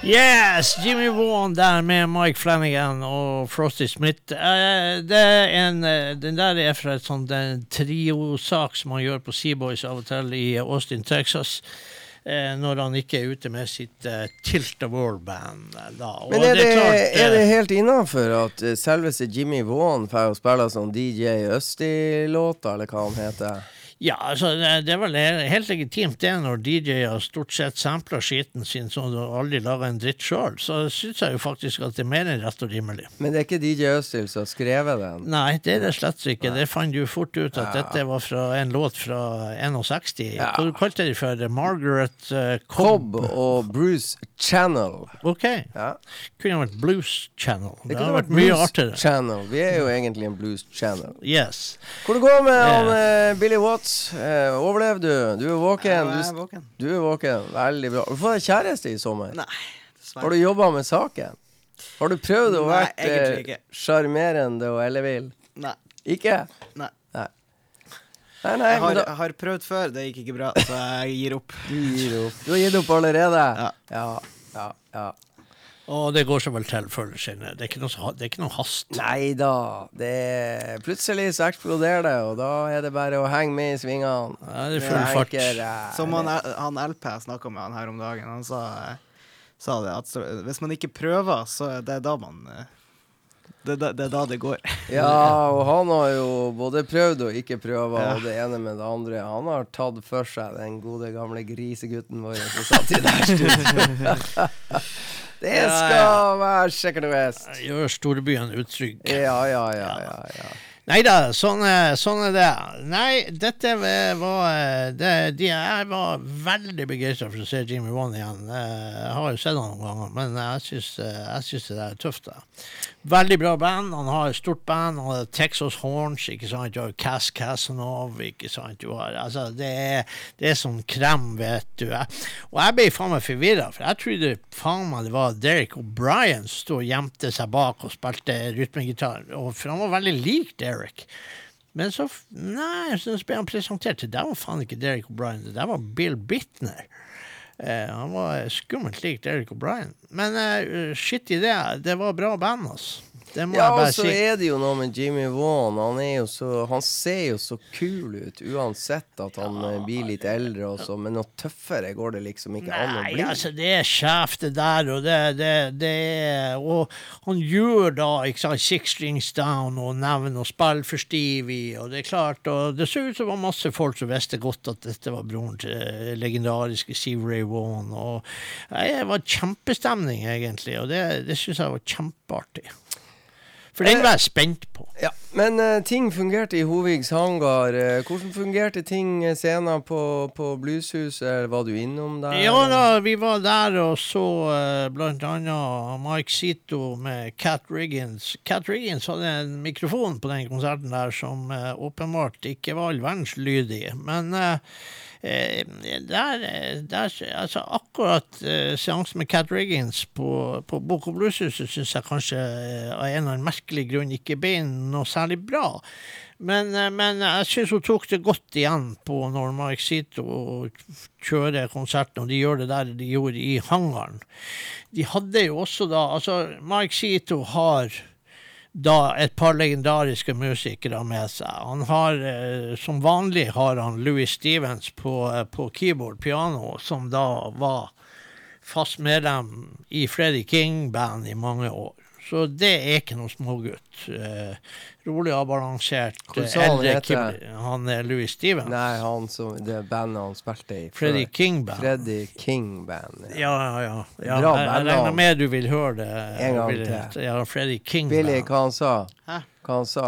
Yes, Jimmy Vaughan der med Mike Flanagan og Frosty Smith. Uh, det en, uh, den der er fra et sånt triosak som han gjør på Seaboys av og til i Austin, Texas. Uh, når han ikke er ute med sitt eh, Tilt the World-band. eh, Men er det, klart, eh, er det helt innafor at eh, selveste Jimmy Vaughan får spille sånn DJ Østi-låter, eller hva han heter? Ja, altså, det det er vel helt legitimt det når DJ-er stort sett sampler skiten sin som du aldri lager en dritt sjøl. Så syns jeg jo faktisk at det er mer enn rett og rimelig. Men det er ikke DJ Østil som har skrevet den? Nei, det er det slett ikke. Det fant du fort ut at dette var fra en låt fra 61. Ja. Hva du kalte de for? Margaret uh, Cobb Cobb? og Bruce Channel. OK. Ja. Kunne vært Blues Channel. Det, Det hadde kunne vært vært mye artigere. Channel. Vi er jo egentlig en Blues Channel. Yes. Hvor det går med eh, Billy Watts? Eh, overlev du? Du er våken. Jeg er Du, våken. du er våken. Veldig bra. Har du fått deg kjæreste i sommer? Nei, Har du jobba med saken? Har du prøvd å være eh, sjarmerende og ellevill? Nei. Ikke? Nei. Nei. Nei, nei, Jeg har, da, har prøvd før, det gikk ikke bra, så jeg gir opp. du gir opp. Du har gitt opp allerede? Ja. Ja, ja, ja. Og det går seg vel til føler jeg. Det er ikke noe, så- det er ikke noe hast. Nei da. Plutselig så eksploderer det, og da er det bare å henge med i svingene. Ja, det er full fart. Som han, han LP snakka med han her om dagen, han sa, sa det at så, hvis man ikke prøver, så er det da man det, det, det er da det går. [LAUGHS] Ja, og han har jo både prøvd og ikke prøvd, Ja. og det ene med det andre. Han har tatt for seg den gode, gamle grisegutten vår som satt i det her studio. [LAUGHS] det skal være og vest. Gjør storbyen utrygg. Ja, ja, ja, ja, ja. Nei da, sånn, sånn er det. Nei, dette var det, de, Jeg var veldig begeistra for å se Jimmy Wan igjen. Eh, Jeg har jo sett han noen ganger, men jeg syns, jeg syns det der er tøft. Da. Veldig bra band. Han har et stort band. Han har Texas Horns, ikke sant. Du har Cass Casanov, ikke sant. Du har, altså, det, er, det er sånn krem, vet du. Og jeg ble faen meg forvirra, for jeg trodde faen meg det var Derek O'Brien som sto og gjemte seg bak og spilte rytmegitar, for han var veldig lik Derek. Men så Nei, så ble han presentert. Det der var faen ikke Derek O'Brien, det der var Bill Bitner. Eh, han var skummelt lik Derek O'Brien. Men eh, shit i det, det var bra band, altså. Det må Ja, jeg og så er det jo noe med Jimmy Vaughan. Han, er jo så, han ser jo så kul ut, uansett at han ja, blir litt eldre og så, men noe tøffere går det liksom ikke an å Nei, bli. altså, det er sjef, det der, og det, det, det er Og han gjør da, ikke sant, Six Strings Down og Nevn og spill for Stevie, og det er klart Og det så ut som det var masse folk som visste godt at dette var broren til eh, legendariske Steve Ray Vaughan, og nei, det var kjempestemning, egentlig, og det, det syns jeg var kjempeartig. For den var jeg spent på. Ja, Men uh, ting fungerte i Hovigs hangar. Uh, hvordan fungerte ting eh, senere på, på Blueshuset? Var du innom der? Ja da, vi var der og så uh, annet Mike Zito med Cat Riggins. Cat Riggins hadde en mikrofon på den konserten der som eh, åpenbart ikke var all verdens lydig. Men eh, eh, der, eh, der Altså akkurat uh, seansen med Cat Riggins på, på Bok og Blueshuset syns jeg kanskje eh, av en eller annen merkelig grunn ikke ble noe særlig bra. Men, eh, men jeg syns hun tok det godt igjen på når Mike Zito kjører konserten, og de gjør det der de gjorde i hangaren. De hadde jo også da Altså, Mike Zito har da et par legendariske musikere med seg. Han har, eh, Som vanlig har han Louis Stevens på, eh, på keyboard, piano, som da var fast medlem i Freddie King-band i mange år. Så det er ikke noe smågutt. Eh, rolig og Hvordan eh, han eldre heter? Han er Louis Stevens. Nei, han som, det bandet han spilte i. Freddy Freddie King-band. Freddie King Band. Ja. Ja, ja, ja. Bra jeg, jeg regner med du vil høre det. En gang Vil- til. Ja, Freddie King. Billy, Band. hva han sa? Hæ? Hva han sa?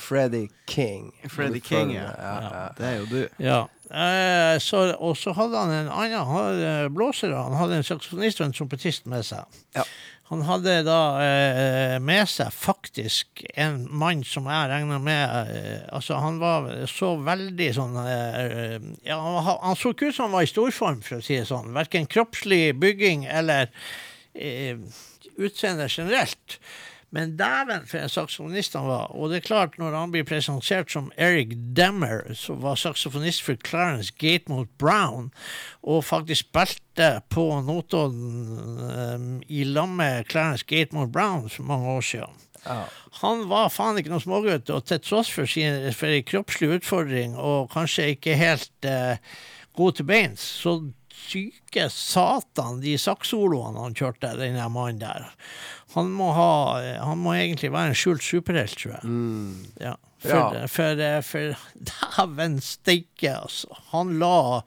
Freddie King. Freddie Du King, ja. det, ja, ja. Det er jo du. Ja. Eh, så, og så hadde han en annen han hadde blåsere. Han hadde en saksofonist og en trompetist med seg. Ja. Han hadde da eh, med seg faktisk en mann som jeg regna med eh, Altså, han var så veldig sånn eh, Ja, han, han så ikke ut som han var i storform, for å si det sånn. Verken kroppslig bygging eller eh, utseende generelt. Men dæven for en saksofonist han var. Og det er klart, når han blir presentert som Eric Demmer, som var saksofonist for Clarence Gatemouth Brown, og faktisk spilte på Notodden um, i lag med Clarence Gatemouth Brown for mange år siden. Han var faen ikke noe smågutt, og til tross for, sin, for en kroppslig utfordring og kanskje ikke helt uh, god til beins, så syke satan de saksoloene han kjørte, den der mannen der. Han må, ha, han må egentlig være en skjult superhelt, tror jeg. Ja. For, Ja. for, for [LAUGHS] dæven steike, altså. Han la,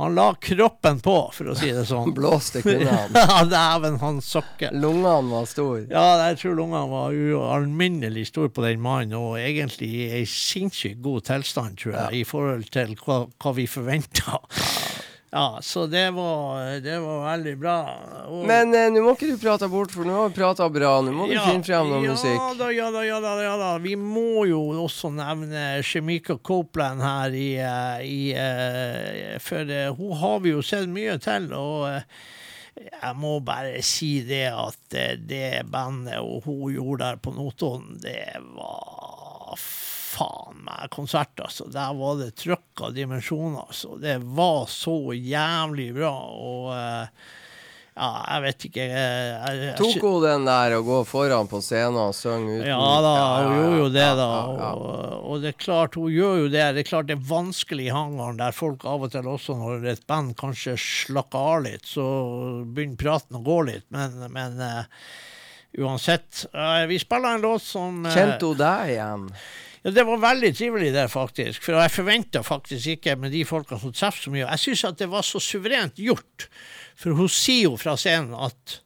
han la kroppen på, for å si det sånn. Han blåste [LAUGHS] kvinnene. ja, dæven, han sokker. Lungene var store. Ja, jeg tror lungene var ualminnelig store på den mannen, og egentlig i ei sinnssykt god tilstand, tror jeg, i forhold til hva, hva vi forventa. Ja, så det var, det var veldig bra. Og- Men eh, nå må ikke du prate bort, for nå har vi prata bra. Nå må du finne frem noe ja, musikk. Da, ja da, ja da, ja da. Vi må jo også nevne Shemika Copeland her i, eh, i eh, For eh, hun har vi jo sett mye til, og jeg må bare si det at det bandet og hun gjorde der på Notodden, det var faen meg konsert, altså. Der var det trøkk av dimensjoner, altså. Det var så jævlig bra, og uh, ja, jeg vet ikke jeg, jeg, Tok hun den der å gå foran på scenen og synge uten ja da, hun gjorde jo det, da. Og, og det er klart, hun gjør jo det. Det er klart det er vanskelig i hangaren, der folk av og til også, når et band kanskje slakker av litt, så begynner praten å gå litt. Men, men uh, uansett. Uh, vi spiller en låt som Kjente hun deg igjen? Ja, Det var veldig trivelig, det, faktisk. For jeg forventa faktisk ikke med de folka som treffer så mye. Jeg syns at det var så suverent gjort. For hun sier jo fra scenen at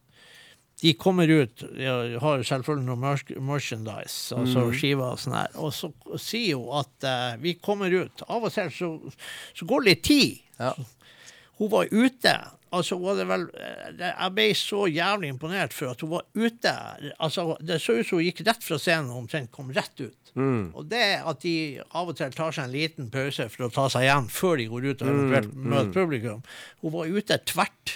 de kommer ut ja, Har selvfølgelig noe merch- merchandise, altså skiver og sånn her. Og så sier hun at uh, vi kommer ut. Av og til så, så går det litt tid. Ja. Hun var ute. Altså, var det vel eh, Jeg ble så jævlig imponert for at hun var ute. Altså, det så ut som hun gikk rett fra scenen og omtrent kom rett ut. Og det at de av og til tar seg en liten pause for å ta seg igjen før de går ut og eventuelt møter publikum Hun var ute tvert.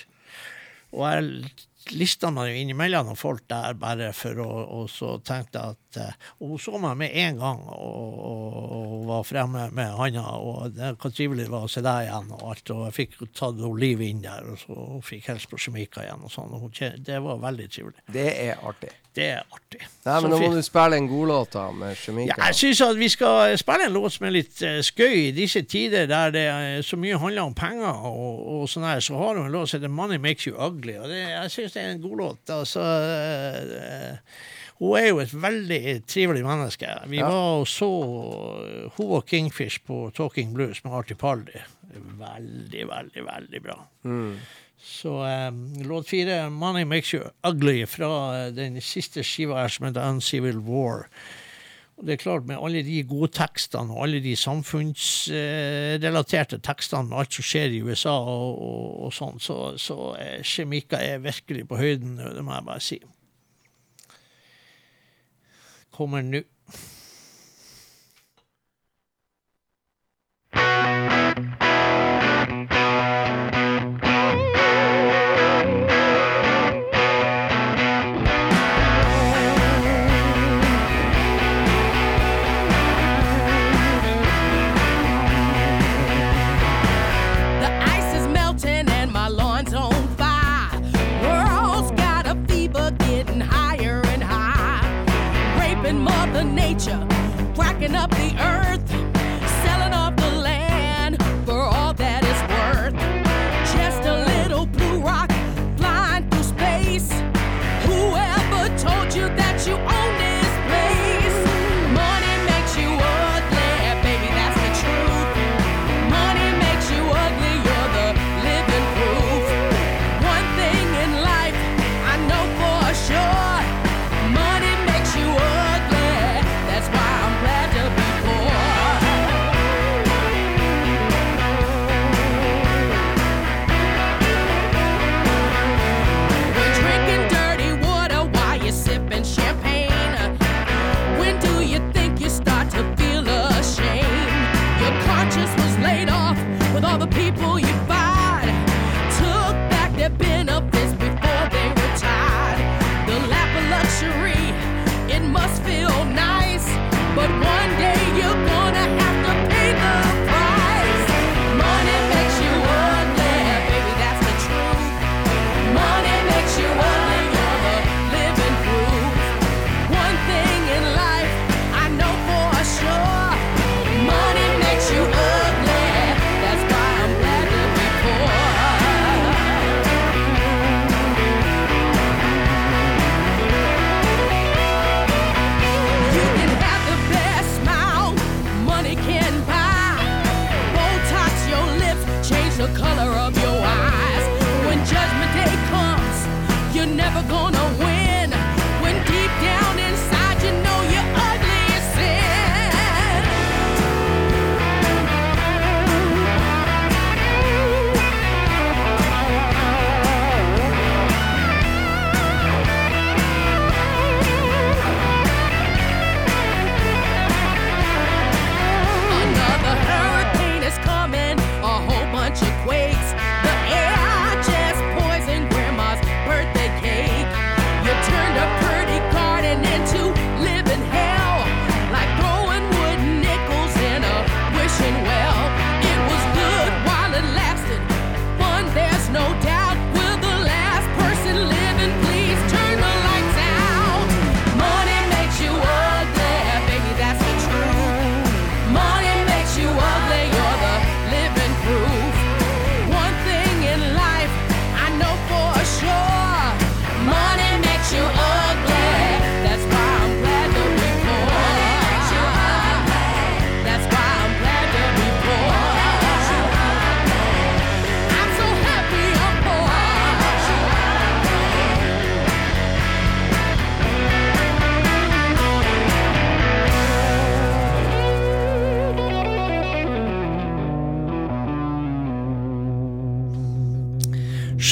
Og jeg lista meg jo innimellom noen folk der bare for å Og så tenkte jeg at eh, Og hun så meg med en gang og, og, og var fremme med handa, og det var trivelig det var å se deg igjen og alt. Og jeg fikk tatt hun Liv inn der, og så hun fikk hilse på Shemika igjen og sånn. Det var veldig trivelig. Det er artig. Det er artig. Nei, men nå må du spille en godlåt med Shemika. Ja, jeg syns at vi skal spille en låt som er litt eh, skøy i disse tider der det er så mye handler om penger og, og sånn her. Så har hun en låt som heter 'Money Makes You Ugly', og det, jeg syns det er en god låt. Altså, eh, hun er jo et veldig trivelig menneske. Vi Ja. var og så eh, hun og Kingfish på Talking Blues med Artie Paldi. Veldig, veldig, veldig bra. Så eh, låt fire, 'Money Makes You Ugly', fra eh, den siste skiva her som heter 'Uncivil War'. Og det er klart, med alle de gode tekstene og alle de samfunnsrelaterte tekstene med alt som skjer i USA og, og, og sånn, så, så eh, Kjemika er virkelig på høyden det må jeg bare si. Kommer nå.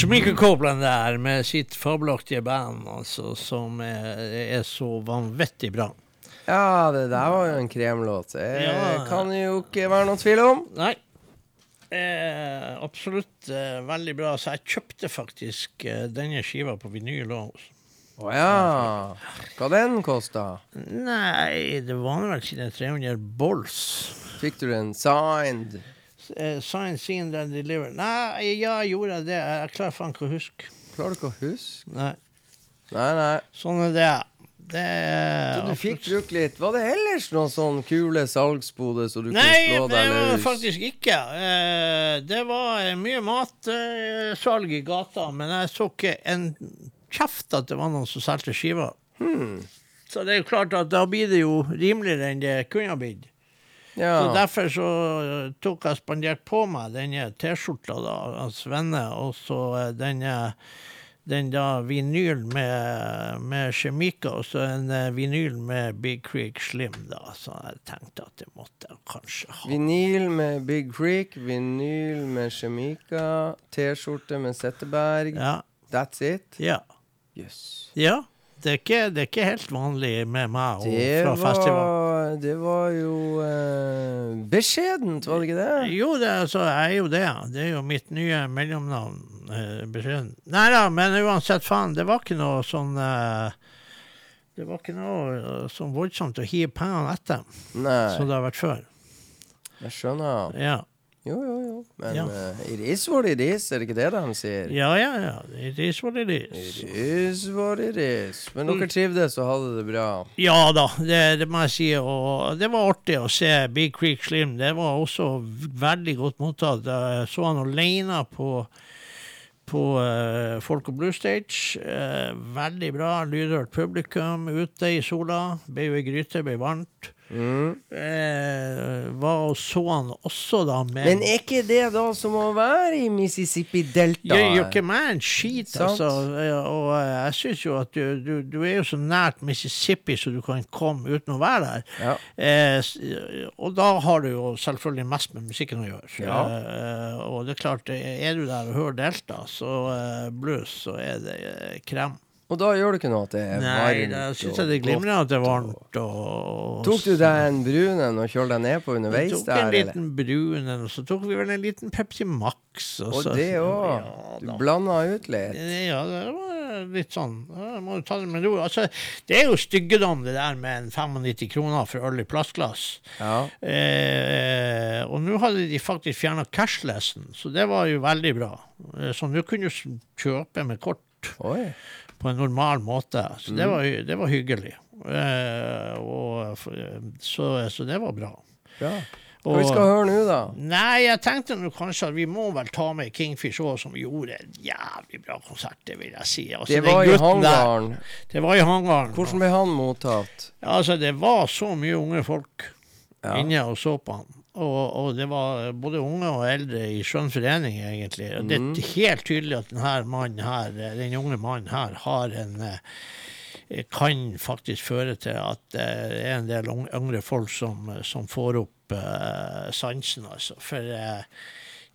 Shamika Copeland der med sitt fabelaktige band, altså, som er, er så vanvittig bra. Ja, det der var jo en kremlåt. Det Ja. kan jo ikke være noen tvil om. Nei. Eh, absolutt eh, veldig bra. Så jeg kjøpte faktisk eh, denne skiva på vinyl òg. Å ja. Hva den kosta? Nei, det var vel sine 300 bolls. Fikk du den signed? Eh, sign, seen, and deliver. Nei, ja, gjorde det? Jeg klarer faen ikke å huske. Klarer du ikke å huske? Nei. Nei, nei. Sånn er det. Det Så er du fikk brukt litt. Var det ellers noen sånn kule salgsbode så du Nei, kunne slå det var faktisk ikke. Eh, det var eh, mye matsalg i gata, men jeg så ikke en kjeft at det var noen som solgte skiver. Hmm. Så det er jo klart at da blir det jo rimeligere enn det kunne ha blitt. Ja. Så derfor så eh, tok jeg spandert på meg denne T-skjorta av Svenne, og så eh, denne den da vinyl med, med Chemica, og så en eh, vinyl med Big Creek Slim, da. Så jeg tenkte at det måtte jeg kanskje ha. Vinyl med Big Creek, vinyl med Chemica, T-skjorte med Setteberg. Ja. That's it? Ja. Jøss. ja. Det, er ikke, det er ikke helt vanlig med meg og Det fra festival. var, det var jo eh, beskjedent, var det ikke det? Jo, det, altså, jeg er jo det. Det er jo mitt nye mellomnavn. Eh, beskjeden. Nei da, men uansett, faen. Det var ikke noe sånn eh, Det var ikke noe eh, sånn voldsomt å hive pengene etter, Nei, som det har vært før. jeg skjønner. Ja, Jo, jo, jo. Men Ja. uh, it is what it is, er det ikke det han sier? ja, ja. ja. It is what it It is. is what it is. Men dere trivdes og hadde det bra? Ja da, det, det må jeg si. Og det var artig å se Big Creek Slim. Det var også veldig godt mottatt. Jeg så han alene på på uh, Folk og Blue Stage. Uh, veldig bra. Lydhørt publikum ute i sola. Ble jo ei gryte, ble varmt. Mm. Eh, var og så han også, da, med Men er ikke det da som å være i Mississippi Delta? Gjør jo ikke meg en skit, altså. Og eh, jeg syns jo at du, du, du er jo så nært Mississippi så du kan komme uten å være der. Ja. Eh, og da har du jo selvfølgelig mest med musikken å gjøre. Ja. Eh, og det er klart, eh, er du der og hører Delta, så blues, så er det krem. Og da gjør det ikke noe at det er Nei, varmt da syns jeg det er glimrende at det er varmt. Og, Tok du deg en brun en og kjølte deg ned på underveis? Vi tok der, en liten brun en, og så tok vi vel en liten Pepsi Max. Og så- det òg. Ja, Du blanda ut litt. Ja, det var litt sånn. Jeg må jo ta det med ro. Altså, det er jo styggedom, det der med en 95 kroner for øl i plastglass. Ja. Eh, og nå hadde de faktisk fjerna cashlessen, så det var jo veldig bra. Eh, så nå kunne du kjøpe med kort Oi. På en normal måte. Så Mm. det, var, det var hyggelig. Eh, og, så, så det var bra. Bra. Hva vi skal høre nå, da? Nei, jeg tenkte nå kanskje at vi må vel ta med Kingfish òg, som gjorde en jævlig bra konsert, det vil jeg si. Altså, Det var hangaren. Det var i hangaren. Hvordan ble han mottatt? Ja, altså, det var så mye unge folk Ja. inne og så på han. Og, og det var både unge og eldre i skjønn forening, egentlig. Og det Mm. er helt tydelig at denne mannen her, eh, den unge mannen her har en eh, kan faktisk føre til at det er en del yngre folk som, som får opp eh, sansen, altså. For eh,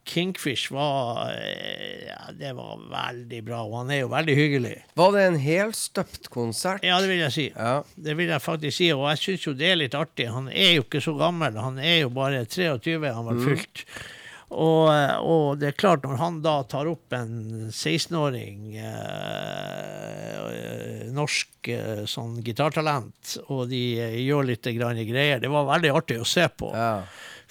Kingfish var eh, Ja, det var veldig bra. Og han er jo veldig hyggelig. Var det en helstøpt konsert? Ja, det vil jeg si. Ja. Det vil jeg faktisk si, og jeg syns jo det er litt artig. Han er jo ikke så gammel, han er jo bare 23, han var fylt. Og, og det er klart, når han da tar opp en 16-åring, eh, norsk eh, sånn gitartalent, og de eh, gjør litt greier, det var veldig artig å se på. Ja.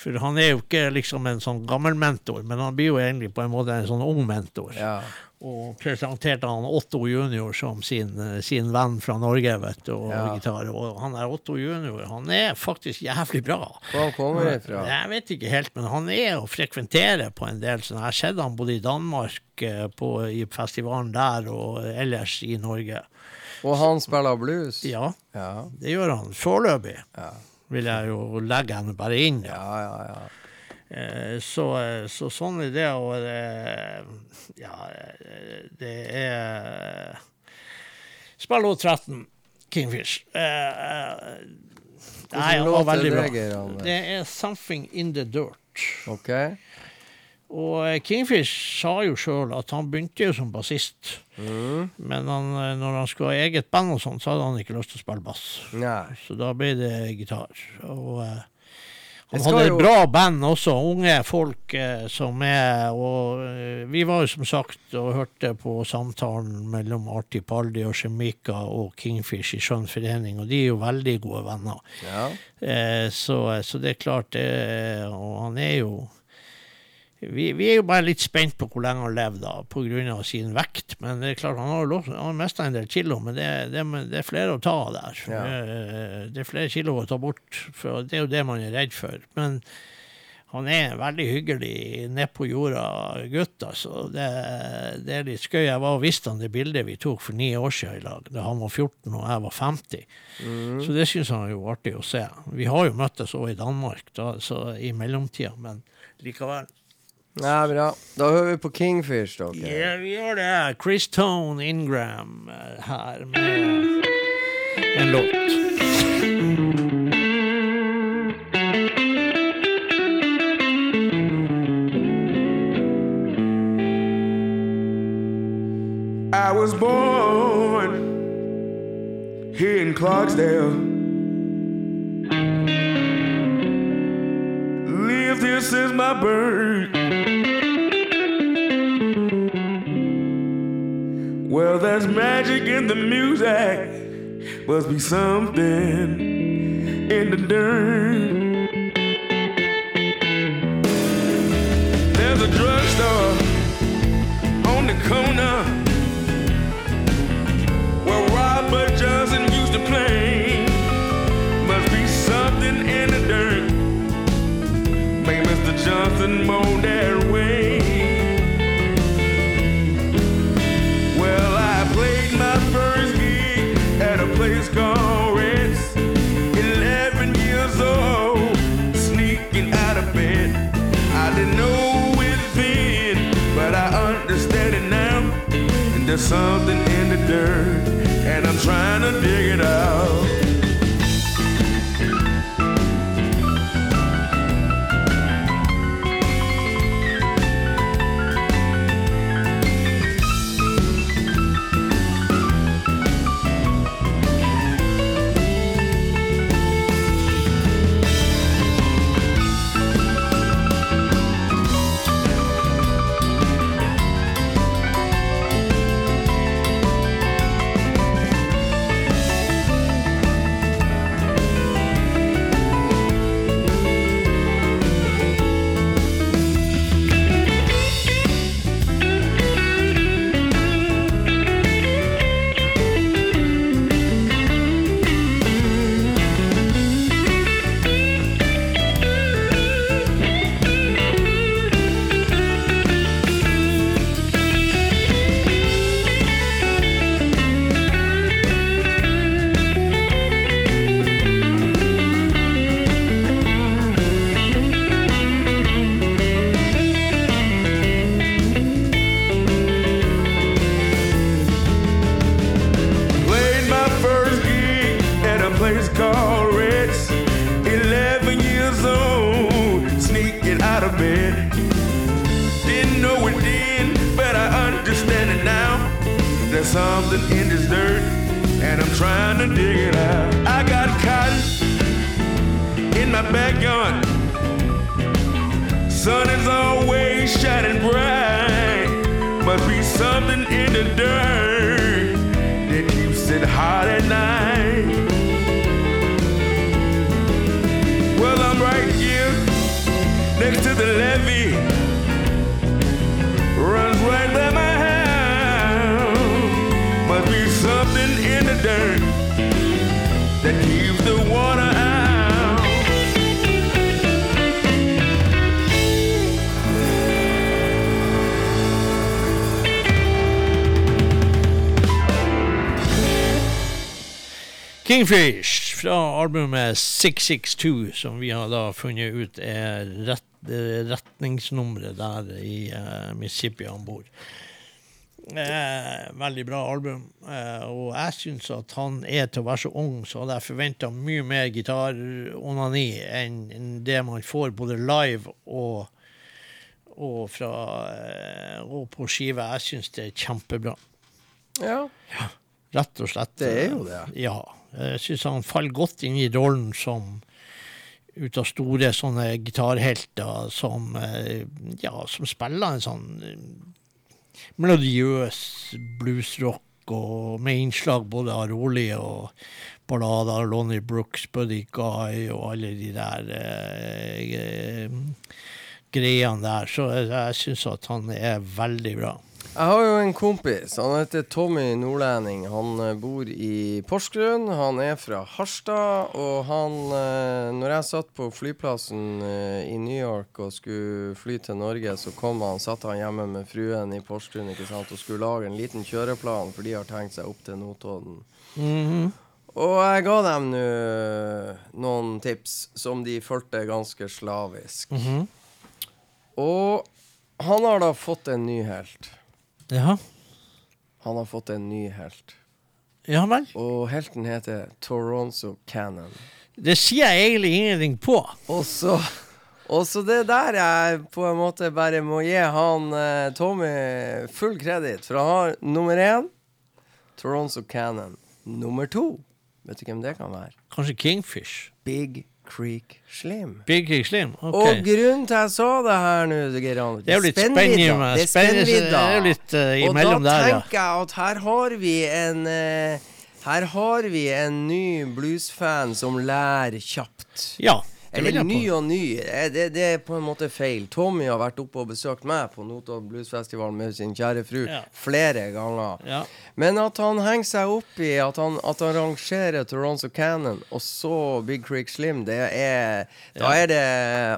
For han er jo ikke liksom en sånn gammel mentor, men han blir jo egentlig på en måte en sånn ung mentor ja. og presenterte han Otto junior som sin, eh, sin venn fra Norge, vet du, og Ja. gitar. Og han er Otto junior, han er faktisk jævlig bra. Hvor han kommer ifra? Jeg vet ikke helt, men han er å frekventere på en del sånn. Jeg har sett han både i Danmark, eh, på, i festivalen der, og ellers i Norge. Og han spiller blues? Ja, Ja, det gjør han. Foreløpig ja, vil jeg jo legge henne bare inn. ja. Ja. ja, ja. Eh, Så, eh, så sånn er det, og det, ja, eh, det er Spill låt 13, Kingfish. Nei, han var veldig det, bra. Det er 'Something In The Dirt'. OK. Og eh, Kingfish sa jo sjøl at han begynte jo som bassist. Men han, eh, når han skulle ha eget band, og sånt, så hadde han ikke lyst til å spille bass. Nei. Så da ble det gitar. Og uh, han hadde jo- et bra band også, unge folk uh, som er Og uh, vi var jo som sagt og hørte på samtalen mellom Arti Paldi og Shemika og Kingfish i Skjønn forening, og de er jo veldig gode venner. Ja. Så, så det er klart, det, og han er jo vi, vi er jo bare litt spent på hvor lenge han lever da, pga. sin vekt. Men det er klart, han har, lov- han har mista en del kilo, men det, det, det er flere å ta av der. Ja. Eh, Det er flere kilo å ta bort, for det er jo det man er redd for. Men han er en veldig hyggelig ned på jorda gutt, altså. Det, det er litt skøy. Jeg var og viste han det bildet vi tok for ni år siden i lag, da han var 14 og jeg var 50. Så det syns han er jo artig å se. Vi har jo møttes òg i Danmark da, så i mellomtida, men likevel. Nei, bra. Da hører vi på Kingfish, dere. Ja, vi gjør det. Chris Tone Ingram eh, her med en låt. I was born here in Clarksdale. Lived here since my birth. Well, there's magic in the music. Must be something in the dirt. There's a drugstore on the corner where Robert Johnson used to play. Must be something in the dirt. Make Mr. Johnson moan that there's something in the dirt, and I'm trying to dig it out. Kingfish fra albumet 662, som vi har da funnet ut er rett, retningsnummeret der i uh, Mississippi han bor. Eh, veldig bra album, eh, og jeg syns at han er til å være så ung, så hadde jeg forventa mye mer gitaronani enn det man får både live og og, fra, eh, og på skive. Jeg syns det er kjempebra. Ja, Rett og slett. det er jo det. Ja. Jeg syns han faller godt inn i rollen som ut av store sånne gitarhelter som, eh, ja, som spiller en sånn eh, melodiøs bluesrock med innslag både av rolige og ballader. Lonnie Brooks, Buddy Guy og alle de der eh, eh, greiene der. Så jeg, jeg syns at han er veldig bra. Jeg har jo en kompis. Han heter Tommy Nordlending. Han eh, bor i Porsgrunn. Han er fra Harstad. Og han eh, Når jeg satt på flyplassen eh, i New York og skulle fly til Norge, så kom han, satt han hjemme med fruen i Porsgrunn ikke sant, og skulle lage en liten kjøreplan, for de har tenkt seg opp til Notodden. Og jeg ga dem nå noen tips som de fulgte ganske slavisk. Og han har da fått en ny helt. Ja, Han har fått en ny helt. ja vel. Og helten heter Toronzo Cannon. Det sier jeg egentlig ingenting på. Og så og så det der jeg på en måte bare må gi han eh, Tommy full kreditt. For han har nummer én Toronzo Cannon. Nummer to Vet du hvem det kan være? Kanskje Kingfish. Big Creek Slim. Big Creek Slim. ok. Og grunnen til jeg sa det her nå, Geir Det er jo litt spennvidda. Det er spennvidda. Eh, Og da der, ja. tenker jeg at her har vi en uh, Her har vi en ny bluesfan som lærer kjapt. Ja, Eller ny og ny. Eh, Det, det er på en måte feil. Tommy har vært oppe og besøkt meg på Notodden Bluesfestival med sin kjære fru Ja. flere ganger. Ja. Men at han henger seg opp i at han, at han rangerer Toronto Cannon og så Big Creek Slim, det er Da er det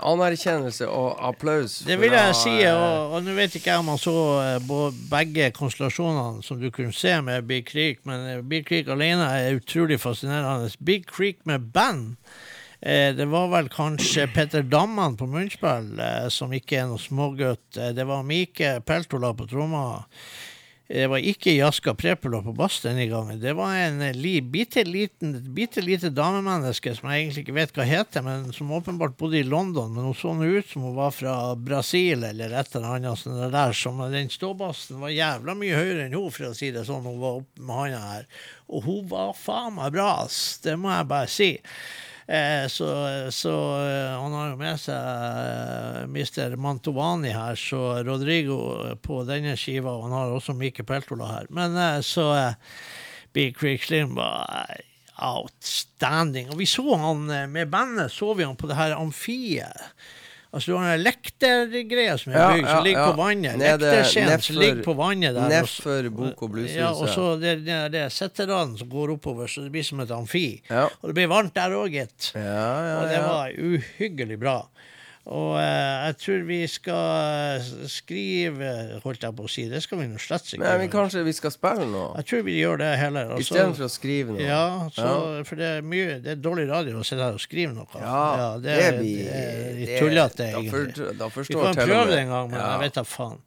anerkjennelse og applaus. Det vil jeg si, og, og nå vet ikke jeg om man så eh, begge konstellasjonene som du kunne se med Big Creek, men eh, Big Creek alene er utrolig fascinerende. Big Creek med band det var vel kanskje Petter Damman på munnspill, eh, som ikke er noe smågutt. Eh, det var Mike Peltola på tromma. Det var ikke Jaska Prepula på bass denne gangen. Det var en eh, bitte, liten, bitte lite damemenneske som jeg egentlig ikke vet hva heter, men som åpenbart bodde i London. Men hun så nå ut som hun var fra Brasil eller et eller annet sånt der som Den ståbassen var jævla mye høyere enn hun, for å si det sånn. Hun var oppe med handa her. Og hun var faen meg bra, ass. Det må jeg bare si. Eh, så så eh, han har jo med seg eh, Mr. Mantovani her, så Rodrigo på denne skiva. Og han har også Mike Peltola her. Men så Big Creek Slim var outstanding. Og vi så han med bandet, så vi han på det her amfiet. Altså du har den lektergreia som er bygd, som ligger på vannet. Lekterscenen som ligger på vannet der. nedfor Bok- og Blueshuset. Ja, og så det, det, det er setteraden som går oppover, så det blir som et amfi. Ja. Og det blir varmt der òg, gitt. Ja, ja, Og det var uhyggelig bra. Og eh, jeg tror vi skal skrive, holdt jeg på å si. Det skal vi nå slett ikke Men vi, kanskje vi skal spille nå? Jeg tror vi gjør det heller. Altså, så- Istedenfor å skrive noe? Ja, så, for det er mye Det er dårlig radio å sitte her og skrive noe. Ja, det, det er, blir- det er litt tullete, egentlig. da for- da vi kan prøve det en gang, men Ja. jeg vet da faen.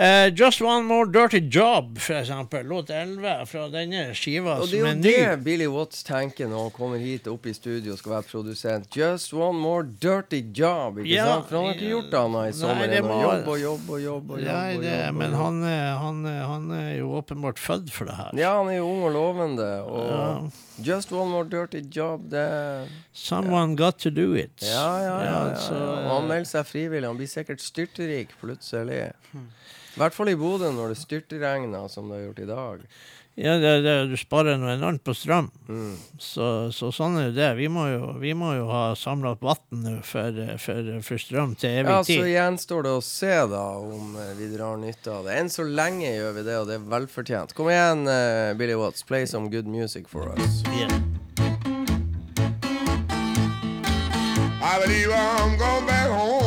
Eh, Just One More Dirty Job, for eksempel. Låt 11 fra denne skiva, Og det er jo jo ny. det Billy Watts tenker når han kommer hit opp i studio og skal være produsent. Just one more dirty job. Ikke Ja, sant? For han har ikke gjort det annet i sommer det enn å jobbe og jobbe og jobbe. og jobbe, Nei, og det, jobbe, og men jobbe. han, er- han, er- han er jo åpenbart født for det her. Ja, han er jo ung og lovende. Og Just one more dirty job, det Someone got to do it. Ja, ja, ja. ja, så, ja. Og han melder seg frivillig. Han blir sikkert styrterik plutselig. I hvert fall i Bodø når det styrtregner som det har gjort i dag. ja, det, det, du sparer noe enormt på strøm. Mm. Så, så sånn er jo det. Vi må jo, vi må jo ha samla opp vann for, for, for strøm til evig Ja, så tid. gjenstår det å se da om eh, vi drar nytte av det. Enn så lenge gjør vi det, og det er velfortjent. Kom igjen, uh, Billy Watts. Play some good music for us. Yeah. I believe I'm going back home,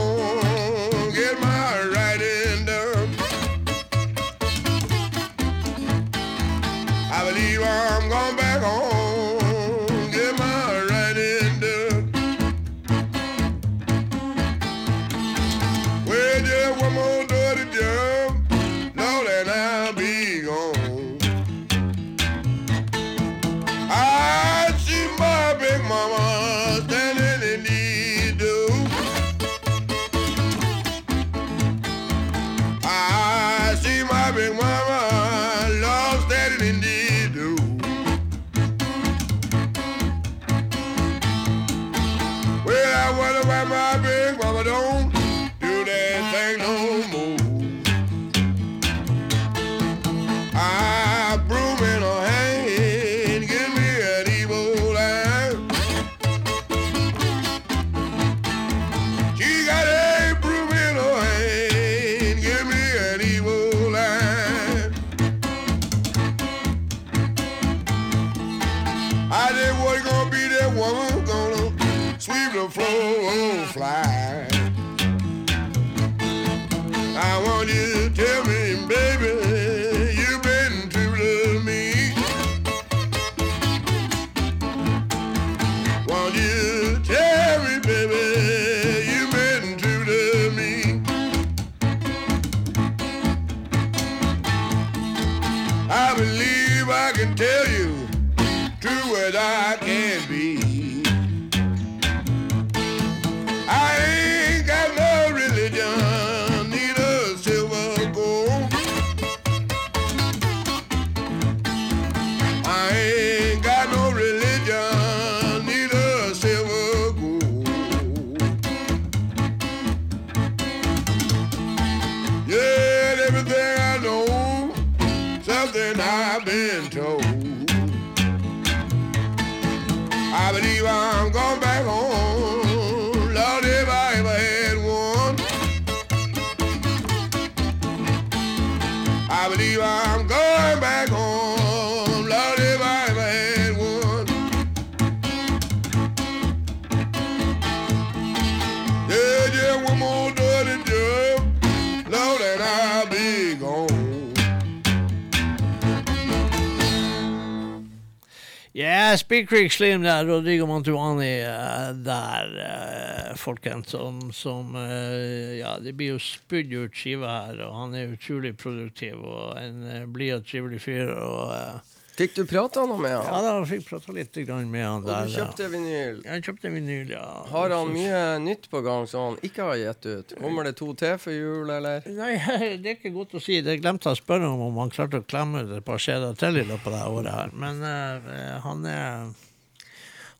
Yeah, Creek Slim der, Rodrigo Mantuani eh, der, eh, folkens, som, som eh, Ja, det blir jo spydd ut skive her, og han er utrolig produktiv og en blid og trivelig fyr. og... Fikk du prata noe med han? ja, da fikk prata litt med han Der, Og du kjøpte vinyl. Jeg kjøpte vinyl, ja. Har han mye nytt på gang som han ikke har gitt ut? Kommer det to til for jul, eller? Nei, [LAUGHS] det er ikke godt å si. Det glemte jeg å spørre om om han klarte å klemme ut et par skjeder til i løpet av det året her. Men uh, han er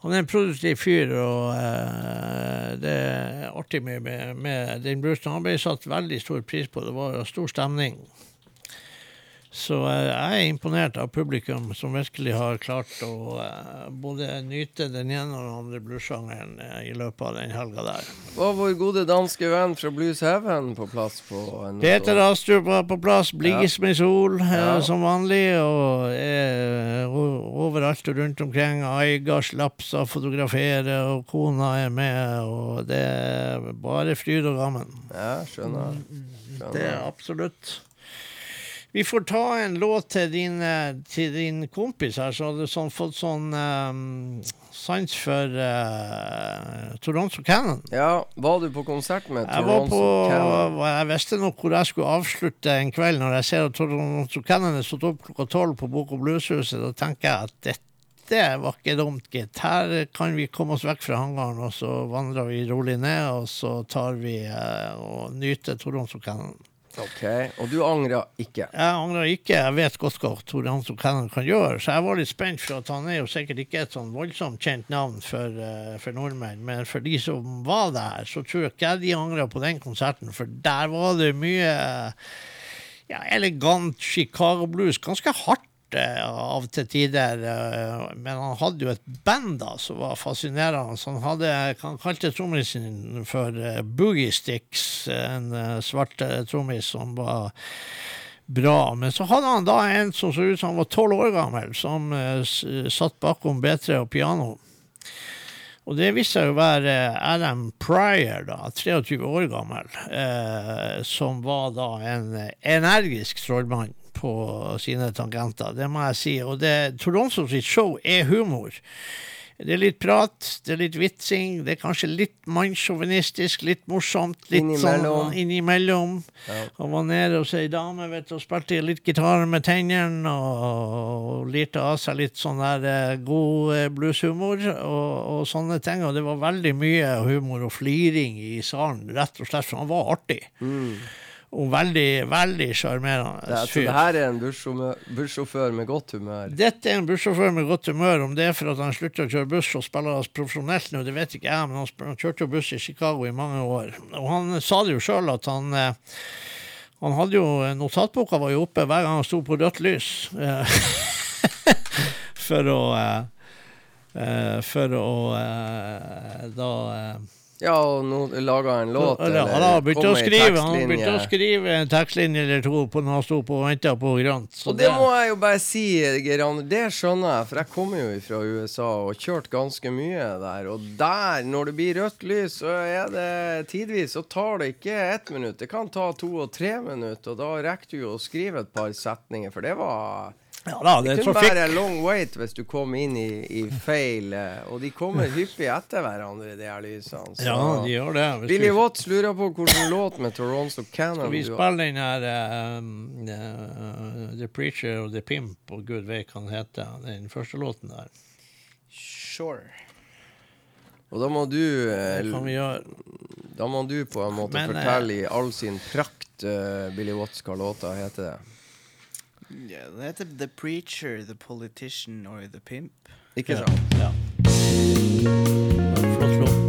han er en produktiv fyr, og uh, det er artig med, med, med den brusen. Han ble satt veldig stor pris på. Det var stor stemning. Så eh, jeg er imponert av publikum som virkelig har klart å eh, både nyte den ene og den andre bluessjangeren eh, i løpet av den helga der. Var vår gode danske venn fra Blues Heaven på plass på en Peter Astrup var på plass, blidest med sol Ja. som vanlig, og er overalt og rundt omkring. Aiga slapsa, fotograferer, og kona er med, og det er bare fryd og gammen. Ja, skjønner. Det er absolutt. Vi får ta en låt til din, eh, til din kompis her, så hadde du sånn, fått sånn um, sans for uh, Toronto Cannon. Ja, var du på konsert med Jeg Toronto på Cannon? Jeg visste nok hvor jeg skulle avslutte en kveld når jeg ser at Toronto Cannon er stått opp klokka tolv på Bok- og Blueshuset. Da tenker jeg at dette var ikke dumt, gitt. Her kan vi komme oss vekk fra hangaren, og så vandrer vi rolig ned, og så tar vi eh, og nyter Toronto Cannon. Ok, Og du angra ikke? Jeg angrer ikke. Jeg vet godt hva han som kan gjøre, så jeg var litt spent, for at han er jo sikkert ikke et sånn voldsomt kjent navn for, uh, for nordmenn, men for de som var der, så tror jeg ikke de angrer på den konserten, for der var det mye ja, elegant Chicago blues, ganske hardt av til tider, eh, men han hadde jo et band da som var fascinerende. Så han hadde, han kalte trommisen for eh, Boogie Sticks, en eh, svart eh, trommis som var bra. Men så hadde han da en som så ut som han var tolv år gammel, som eh, satt bakom B3 og piano. Og det viste seg å være Adam Pryor, da, 23 år gammel, eh, som var da en energisk trollmann på sine tangenter. Det må jeg si. Og det, Toronto sitt show er humor. Det er litt prat, det er litt vitsing, det er kanskje litt mannssjåvinistisk, litt morsomt. Litt Innimellom. sånn innimellom. Ja. Han var nede hos ei dame vet du, og spilte litt gitar med tennene og, og lirte av seg litt sånn der eh, god eh, blueshumor og, og sånne ting. Og det var veldig mye humor og fliring i salen, rett og slett, for han var artig. Og veldig, veldig sjarmerende er- så fyr. det her er en bussjåfør med godt humør. Dette er en bussjåfør med godt humør. Om det er for at han slutter å kjøre buss og spiller profesjonelt nå, det vet ikke jeg, men han, kjørte jo buss i Chicago i mange år. Og han sa det jo sjøl at han eh, han hadde jo, Notatboka var jo oppe hver gang han sto på rødt lys. eh, [LAUGHS] for å eh, For å da Ja, og nå laga han låt, ja, han har begynt å skrive Han begynte å skrive en tekstlinje eller to på når han sto på og venta på Grant. Så Og det må jeg jo bare si, Geran, det skjønner jeg, for jeg kommer jo fra USA og kjørt ganske mye der. Og der, når det blir rødt lys, så er det tidvis så tar det ikke ett minutt. Det kan ta to og tre minutter, og da rekker du jo å skrive et par setninger, for det var ja da, det Det kunne trafikk. være long wait hvis du kom inn i, i feil eh, Og de kommer hyppig etter hverandre, de her lysene. Så Ja, de gjør det. Hvis Billy vi- Watts lurer på hvilken låt med Toronto Cannon Vi du har. spiller den her um, eh, The Preacher og The Pimp og gud vet hva den heter, den første låten der. Sure. Og da må du uh, kan vi gjøre. Da må du på en måte Men, fortelle i all sin prakt uh, Billy Watts hva låta heter. det Ja, det heter The Preacher, The Politician or The Pimp. Ikke Ja. sant? Ja. Flott låt.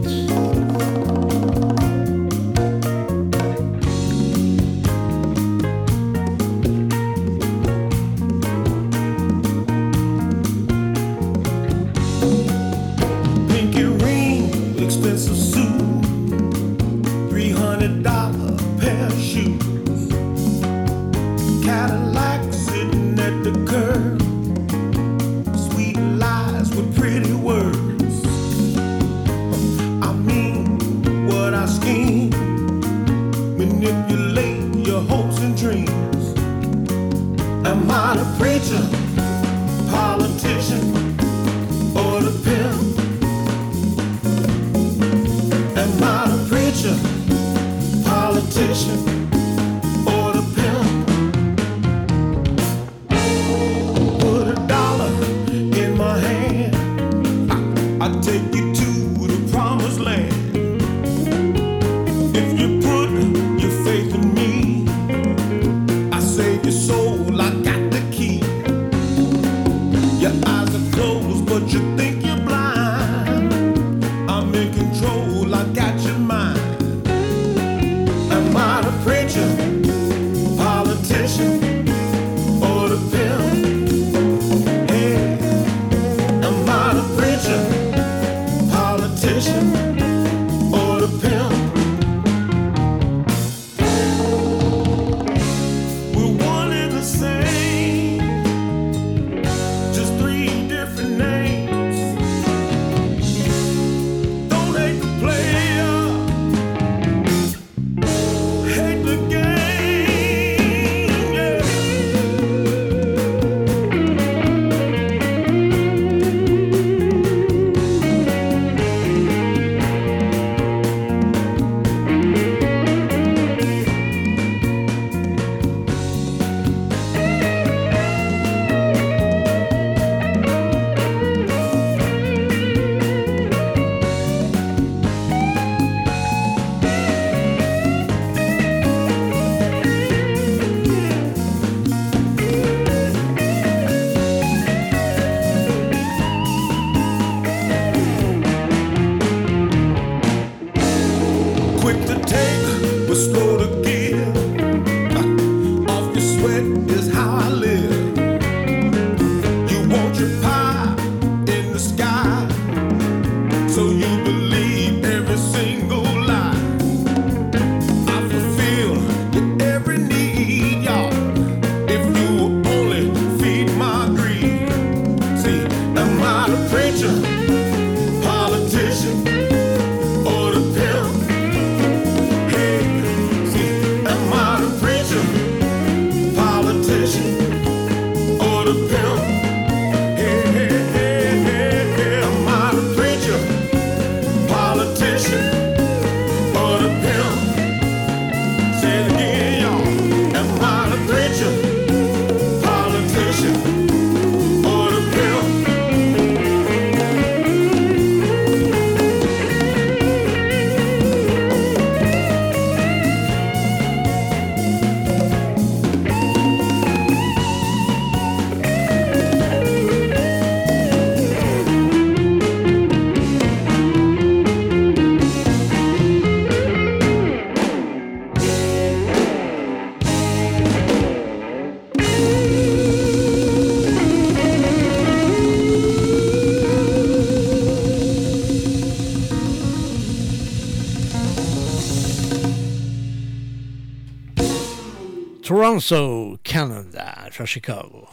Toronto, Canada fra Chicago.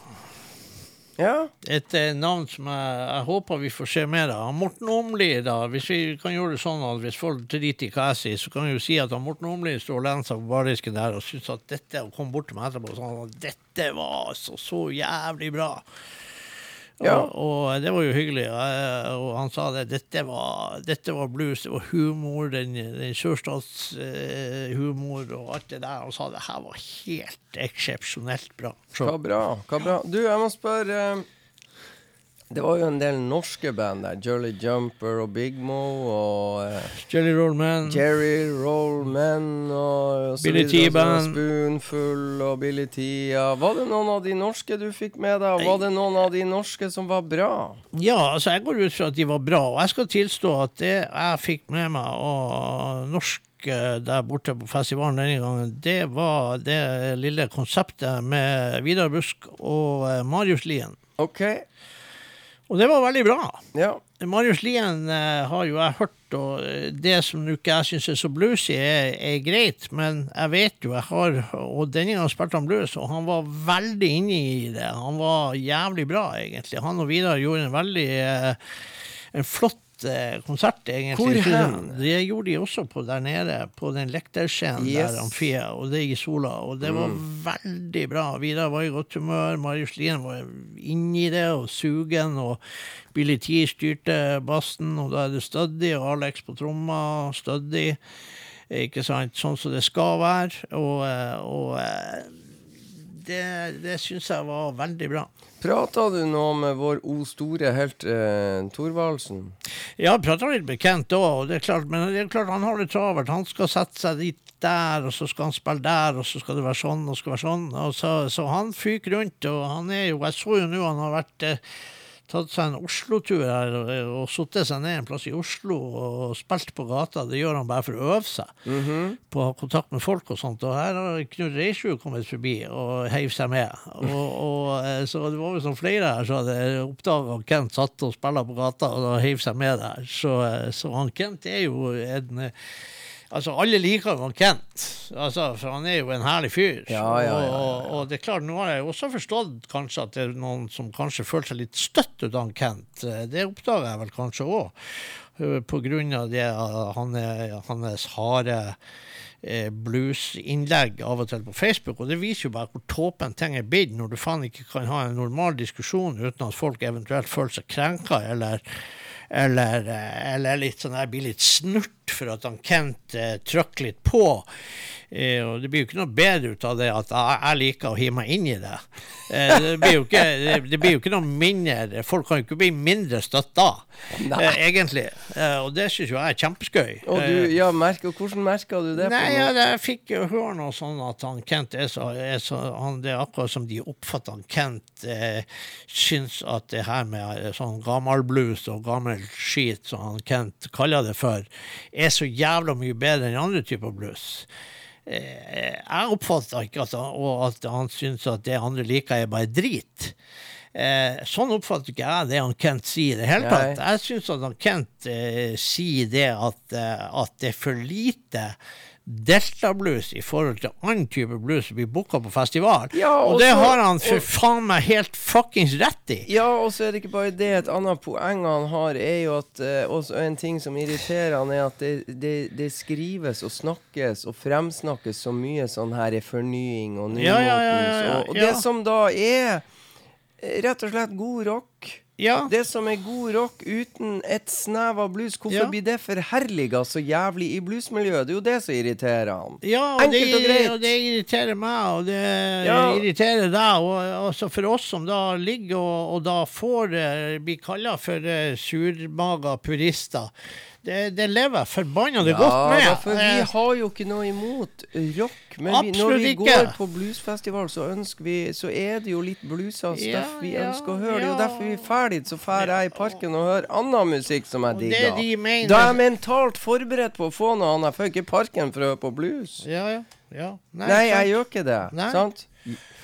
Ja. Et eh, navn som jeg, jeg håper vi får se mer av. Morten Åmli, da. Hvis vi kan gjøre det sånn at hvis folk driter i hva jeg sier, så kan vi jo si at Morten Åmli står og lener seg på bardisken der og syns at dette, og kom bort til meg etterpå og sa at dette var altså så jævlig bra. Ja. Og, og det var jo hyggelig. Og han sa det. Dette var, dette var blues, det var humor, den, den sørstatshumor og alt det der. Han sa det her var helt eksepsjonelt bra. Så, Hva bra. Hva bra. Du, jeg må spørre eh, Det var jo en del norske band der. Jolly Jumper og Big Mo og uh, Jerry Roll Man. Jerry Rollman og, og så Billy T-Band. Spoonful og Billy T. Ja. Var det noen av de norske du fikk med deg? Var det noen av de norske som var bra? Ja, altså jeg går ut fra at de var bra, og jeg skal tilstå at det jeg fikk med meg av norsk eh, der borte på festivalen denne gangen, det var det lille konseptet med Vidar Busk og eh, Marius Lien. OK. Og det var veldig bra. Ja. Marius Lien eh, har jo jeg hørt, og eh, det som ikke jeg syns er så bluesy, er, er greit, men jeg vet jo jeg har Og denne gangen spilte han blues, og han var veldig inne i det. Han var jævlig bra, egentlig. Han og Vidar gjorde en veldig eh, En flott konsert, egentlig. Hvor det- hen? Det gjorde de også på der nede, på den lekterscenen Yes. der, Amfia, og det i Sola. Og det var veldig bra. Vidar var i godt humør. Marius Lien var inni det og sugen. Og Billy T styrte bassen, og da er det Studdy og Alex på tromma. Studdy. Ikke sant? Sånn som det skal være. Og, eh, og eh, det, det syns jeg var veldig bra. Prata du nå med vår o store helt eh, Thorvaldsen? Ja, prata litt med Kent òg, men det er klart han har det travelt. Han skal sette seg dit der, og så skal han spille der, og så skal det være sånn og skal være sånn. Så, så han fyker rundt, og han er jo Jeg så jo nå han har vært eh, tatt seg en Oslo-tur her og, satt seg ned en plass i Oslo og spilt på gata. Det gjør han bare for å øve seg på å ha kontakt med folk og sånt. Og her har Knut Reisjø kommet forbi og heiv seg med. Og, og, eh, så det var sånn flere her som hadde oppdaga at Kent satt og spilte på gata og heiv seg med der. Så, eh, så han Kent er jo en Altså, alle liker jo han Kent, altså, for han er jo en herlig fyr. Ja, ja, ja. Og, og det er klart, nå har jeg også forstått kanskje at det er noen som kanskje føler seg litt støtt ut av Kent. Eh, Det oppdager jeg vel kanskje òg, på grunn av det uh, han er, hans harde eh, bluesinnlegg av og til på Facebook. Og det viser jo bare hvor tåpen ting er blitt, når du faen ikke kan ha en normal diskusjon uten at folk eventuelt føler seg krenka, eller eller, eh, eller litt sånn jeg blir litt snurt for at han Kent eh, trykker litt på. Eh, og det blir jo ikke noe bedre ut av det at jeg, liker å hive meg inn i det. Eh, det, blir jo ikke, det, blir jo ikke noe mindre Folk kan jo ikke bli mindre støtta, eh, egentlig. Eh, og det syns jo jeg er kjempeskøy. Og du, ja, merke, og hvordan merka du det? Nei, ja, det- jeg fikk jo høre noe sånn at han Kent er så, er så han, Det er akkurat som de oppfatter han Kent eh, syns at det her med sånn sånn gammelblues og gammel skit, som han Kent kaller det for, er så jævla mye bedre enn andre typer blues. Eh, jeg oppfatter ikke og at han syns at det andre liker, er bare drit. Eh, sånn oppfatter ikke jeg det han Kent sier i det hele tatt. Jeg syns at han Kent eh, sier det at, eh, at det er for lite deltablues i forhold til annen type blues som blir booka på festival. Ja, og, og det har han for faen meg helt fuckings rett i. Ja, og så er det ikke bare det. Et annet poeng han har, er jo at eh, også En ting som irriterer han, er at det, det, det skrives og snakkes og fremsnakkes så mye sånn her er fornying og nymotens. Ja, ja, ja, ja, ja. Og, og det som da er eh, rett og slett god rock Ja. Det som er god rock uten et snev av blues, hvorfor Ja. blir det forherliga så jævlig i bluesmiljøet? Det er jo det som irriterer han. Ja, og Enkelt og det, greit. og det irriterer meg, og det Ja. irriterer deg. Og altså for oss som da ligger og, og da får eh, bli kalla for uh, surmaga purister, det, det lever forbanna ja, godt med. Ja, for vi Eh, har jo ikke noe imot rock. Men vi, når vi ikke. går på bluesfestival, så vi Så er det jo litt bluesa stuff Ja, vi ønsker å høre. Det er jo derfor vi drar dit. Så drar jeg i parken og hører annen musikk som jeg digger. de mener- Da er jeg mentalt forberedt på å få noe annet. Jeg får ikke i parken for å høre på blues. ja, ja, ja. Nei, sant. jeg gjør ikke det. Nei. Sant?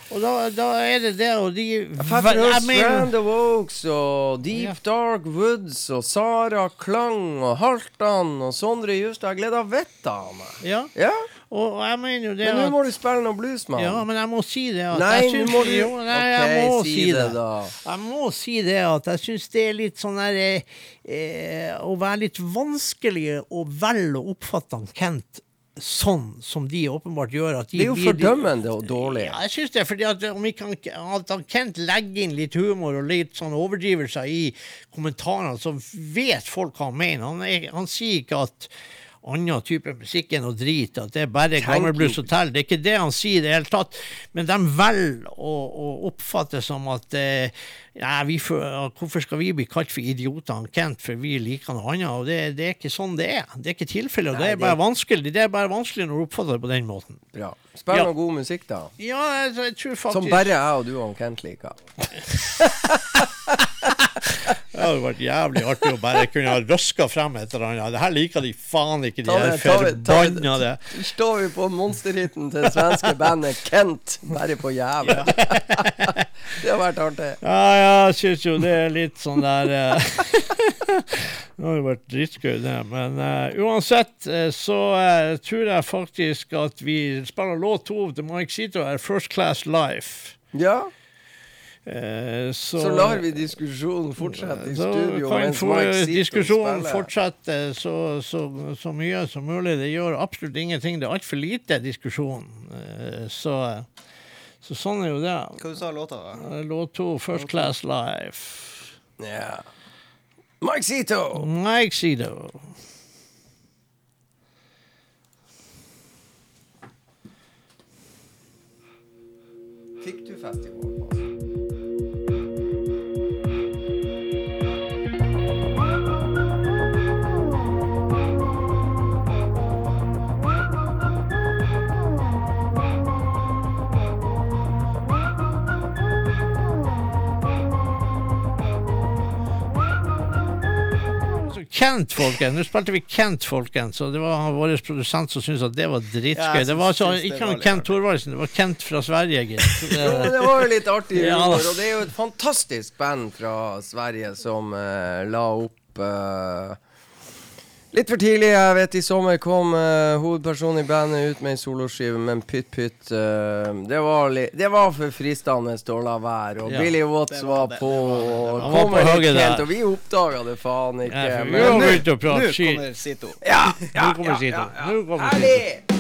Og da, da er det det, og de jeg mener- of Oaks og Deep Ja. Dark Woods og Sara Klang og Haltan og Sondre Justad. Jeg gleder vettet av meg. Ja. Ja? Og jeg mener jo det Men nå må du spille noe blues, mann. Ja, men jeg må si det at Nei, jeg syns må du jo, nei, jeg må si si det, det. da. Jeg må si det at jeg syns det er litt sånn der eh, eh, Å være litt vanskelig å velge å oppfatte han Kent sånn som de åpenbart gjør. De Det er jo fordømmende og dårlig. Ja, jeg syns det. fordi at om ikke han Kent legger inn litt humor og litt sånn overdrivelser i kommentarene, så vet folk hva han mener. Han, er, han sier ikke at annen type musikk enn å drit, at det er bare gammelblues hotell. Det er ikke det han sier i det hele tatt. Men de velger å, å oppfatte som at eh, ja, vi får, hvorfor skal vi bli kalt for idioter, Kent, for vi liker noe annet? Og det, det er ikke sånn det er. Det er ikke tilfellet. og Det er bare vanskelig Det er bare vanskelig når du oppfatter det på den måten. Bra. Spill Ja. noe god musikk, da. Ja, jeg, jeg tror faktisk Som bare jeg og du og Kent liker. [LAUGHS] [LAUGHS] Det hadde vært jævlig artig å bare kunne ha røska frem et eller annet. Det her liker de faen ikke, de her ta det, står vi på monsterhiten til det svenske bandet Kent, bare på jævla. [LAUGHS] det har vært artig. Ja, ja, jeg syns jo det er litt sånn der eh, [LAUGHS] Det har jo vært dritgøy, det. Men uh, uansett eh, så tror jeg faktisk at vi spiller låt to til Mike Zito her, 'First Class Life'. Ja, så, så lar vi diskusjonen fortsette i Så studio kan mens få Mike sitter diskusjonen fortsette så, så, så mye som mulig. Det gjør absolutt ingenting. Det er altfor lite diskusjon. Eh, Så, så sånn er jo det. Hva du sa låta? da? Eh, Låt to, First Class Life. Ja. Mike Zito! Mike Zito. Fikk du festivalpass? Kent, folkens. Nå spilte vi Kent, folkens. Og det var vår produsent som syntes at det var dritgøy. Ja, det var så, syns det ikke var han Kent. Thorvaldsen, det var Kent fra Sverige, gitt. Jo, det- var jo litt artig Ja. humor, og det er jo et fantastisk band fra Sverige som uh, la opp eh, Litt for tidlig, jeg vet i sommer kom uh, hovedpersonen i bandet ut med ei soloskive, men pytt pytt uh, det, var det var for fristende å la være. Og Ja. Billy Watts var var, på, det var det, var- var kom på helt der. og vi oppdaga det faen ikke. Ja, men nå- kommer Sito. ja, ja, ja, ja, ja. Nå kommer Herlig! When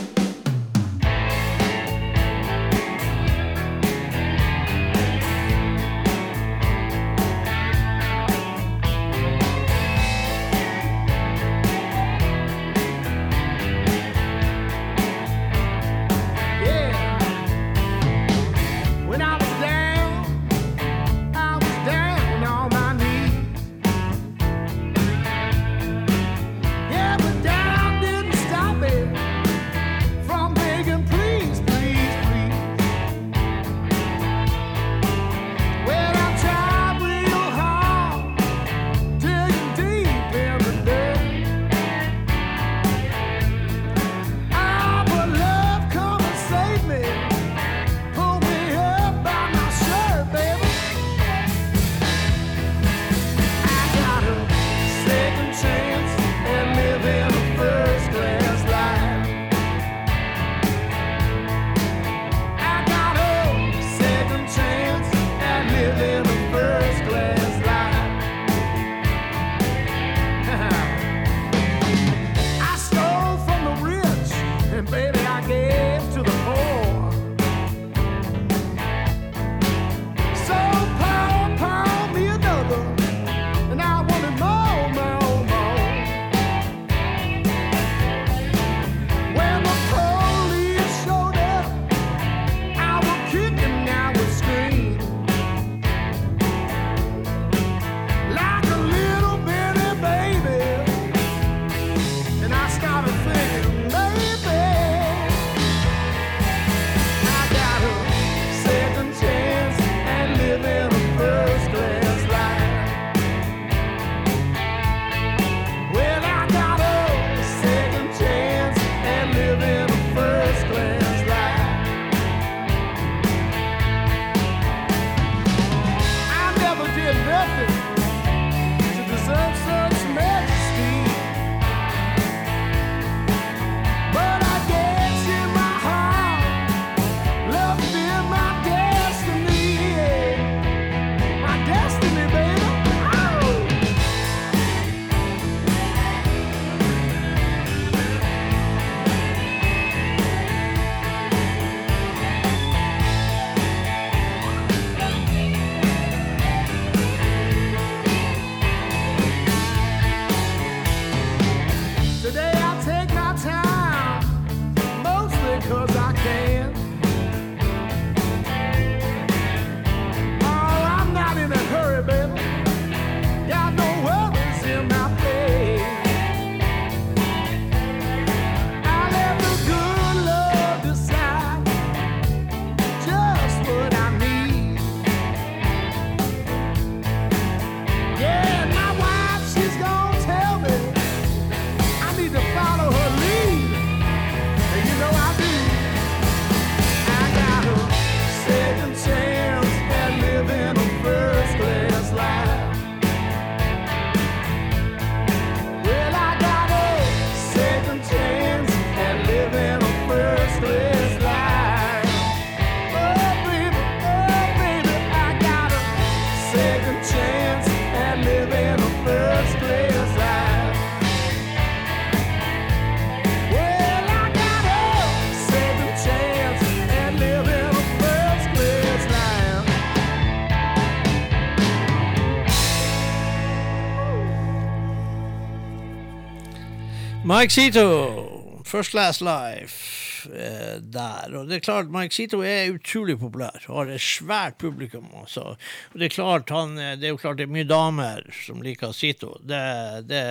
Mike Zito, First Last Life, eh, der. Og det er klart, Mike Zito er utrolig populær, har et svært publikum. Også. Og det er klart, han, eh, det er jo klart det er mye damer som liker Zito, det, det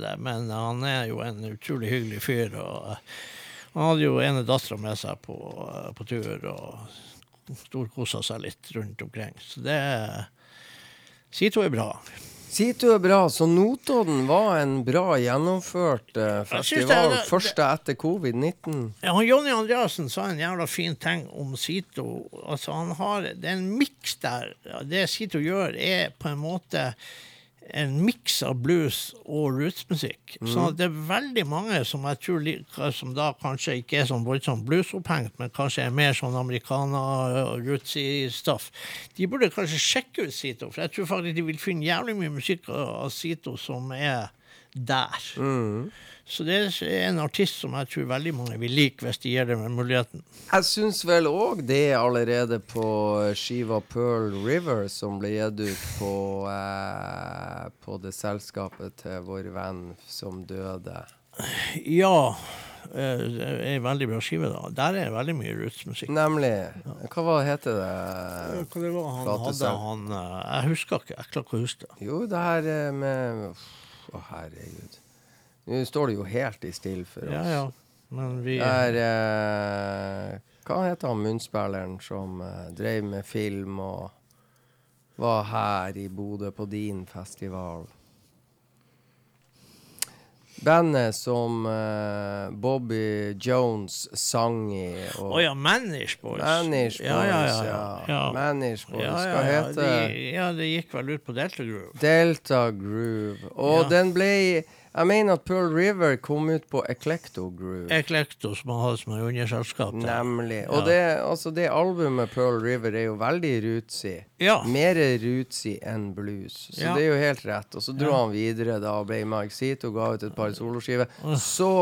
det. Men han er jo en utrolig hyggelig fyr. og eh, Han hadde jo ene dattera med seg på, eh, på tur, og storkosa seg litt rundt omkring. Så det Zito er bra. Situ er bra, så Notodden var en bra gjennomført uh, festival. det Første etter covid-19. Ja, Jonny Andreassen sa en jævla fin ting om Sito. Altså, han har, det er en miks der. Det Sito gjør, er på en måte en miks av blues og rootsmusikk. Så det er veldig mange som jeg tror liker, som da kanskje ikke er sånn voldsomt bluesopphengt, men kanskje er mer sånn americana og rootsy stuff. De burde kanskje sjekke ut Sito, for jeg tror faktisk de vil finne jævlig mye musikk av Sito som er der. Så det er en artist som jeg tror veldig mange vil like hvis de gir dem muligheten. Jeg syns vel òg det allerede på skiva Pearl River, som ble gitt ut på, eh, på det selskapet til vår venn som døde. Ja, eh, det er ei veldig bra skive, da. Der er veldig mye rootsmusikk. Nemlig. Hva var, heter det? Hva det var han hadde han eh, Jeg husker ikke. Jeg klarer ikke å huske det. Jo, det her med Å, herregud. Nå står det jo helt i stille for oss. Ja, ja. Men vi Det er eh, Hva heter han munnspilleren som eh, drev med film og var her i Bodø på din festival? Bandet som eh, Bobby Jones sang i. Å oh, ja, Manish Boys. Manish Boys, ja. Ja, ja, ja. Manish Boys. Hva heter det? De, ja, det gikk vel ut på Delta Groove. Delta Groove. Og den ble Jeg mener at Pearl River kom ut på Eclecto Groove. Eclecto, som han hadde som underselskap. Nemlig. Nemlig. Ja. Og det, altså det albumet Pearl River er jo veldig rootsy. Ja. Mer rootsy enn blues. Så Ja. det er jo helt rett. Og så dro han videre da og ble Mike Zito, ga ut et par soloskiver. Så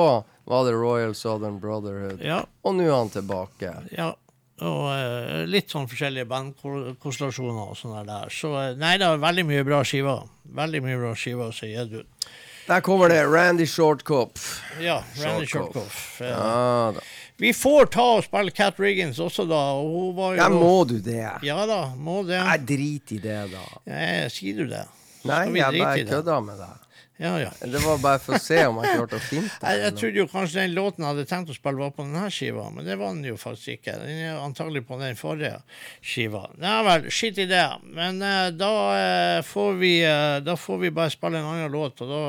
var det Royal Southern Brotherhood. Ja, Og nå er han tilbake. ja. Og uh, litt sånn forskjellige bandkonstellasjoner og sånn der. Så uh, nei, det er veldig mye bra skiver. Veldig mye bra skiver som er gitt ut. Der kommer det. Randy Shortkopf. Ja, Randy. Shortcoff. Ja. Ja da. Vi får ta og spille Cat Riggins også, da. og Hun Ja, må du det? Ja da, må det. Nei, drit i det, da. Ja, sier du det? Nei, jeg bare kødder med deg. Ja, ja. Det var bare for å se om jeg klarte å finne Jeg, jeg trodde jo kanskje den låten jeg hadde tenkt å spille, var på denne skiva, men det var den jo faktisk ikke. Den er antagelig på den forrige skiva. Nei vel, skitt i det. Men uh, da, uh, får vi, uh, da får vi bare spille en annen låt, og da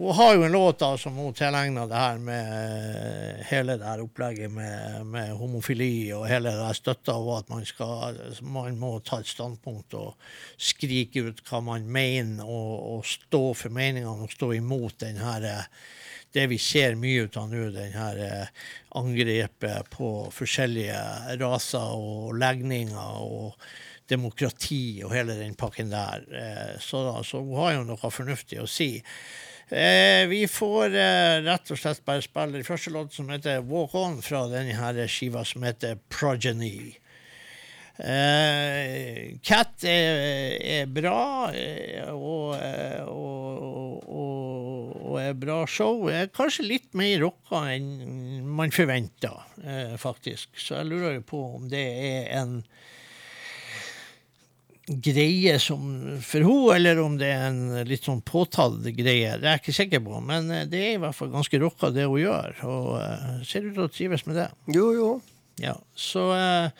Hun har jo en låt da som hun tilegna det her med hele det her opplegget med, med homofili og hele det her støtta og at man skal Man må ta et standpunkt og skrike ut hva man mener, og, og stå for meningene og stå imot den her eh, det vi ser mye ut av nå, den her eh, angrepet på forskjellige raser og legninger og demokrati og hele den pakken der. Eh, så, da, så hun har jo noe fornuftig å si. Vi får rett og slett bare spille den første låten som heter Walk On, fra denne skiva som heter Progeny. Eh, Cat er, er bra, eh, og, eh, og, og, og er bra show. Er kanskje litt mer rocka enn man forventa, uh, faktisk. Så jeg lurer jo på om det er en greie som for henne, eller om det er en litt sånn påtatt greie. Det er jeg ikke sikker på, men det er i hvert fall ganske rocka, det hun gjør. Og uh, ser ut til å trives med det. Jo, jo. Ja, så eh,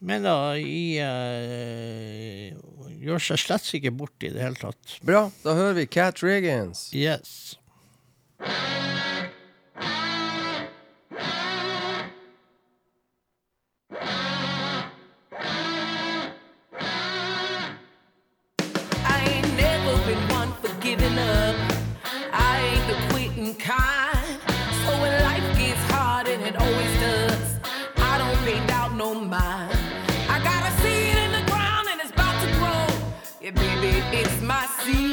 Men da, i eh, Gjør seg slett ikke bort i det hele tatt. Bra. Da hører vi Cat Riggins. Yes. It's my season.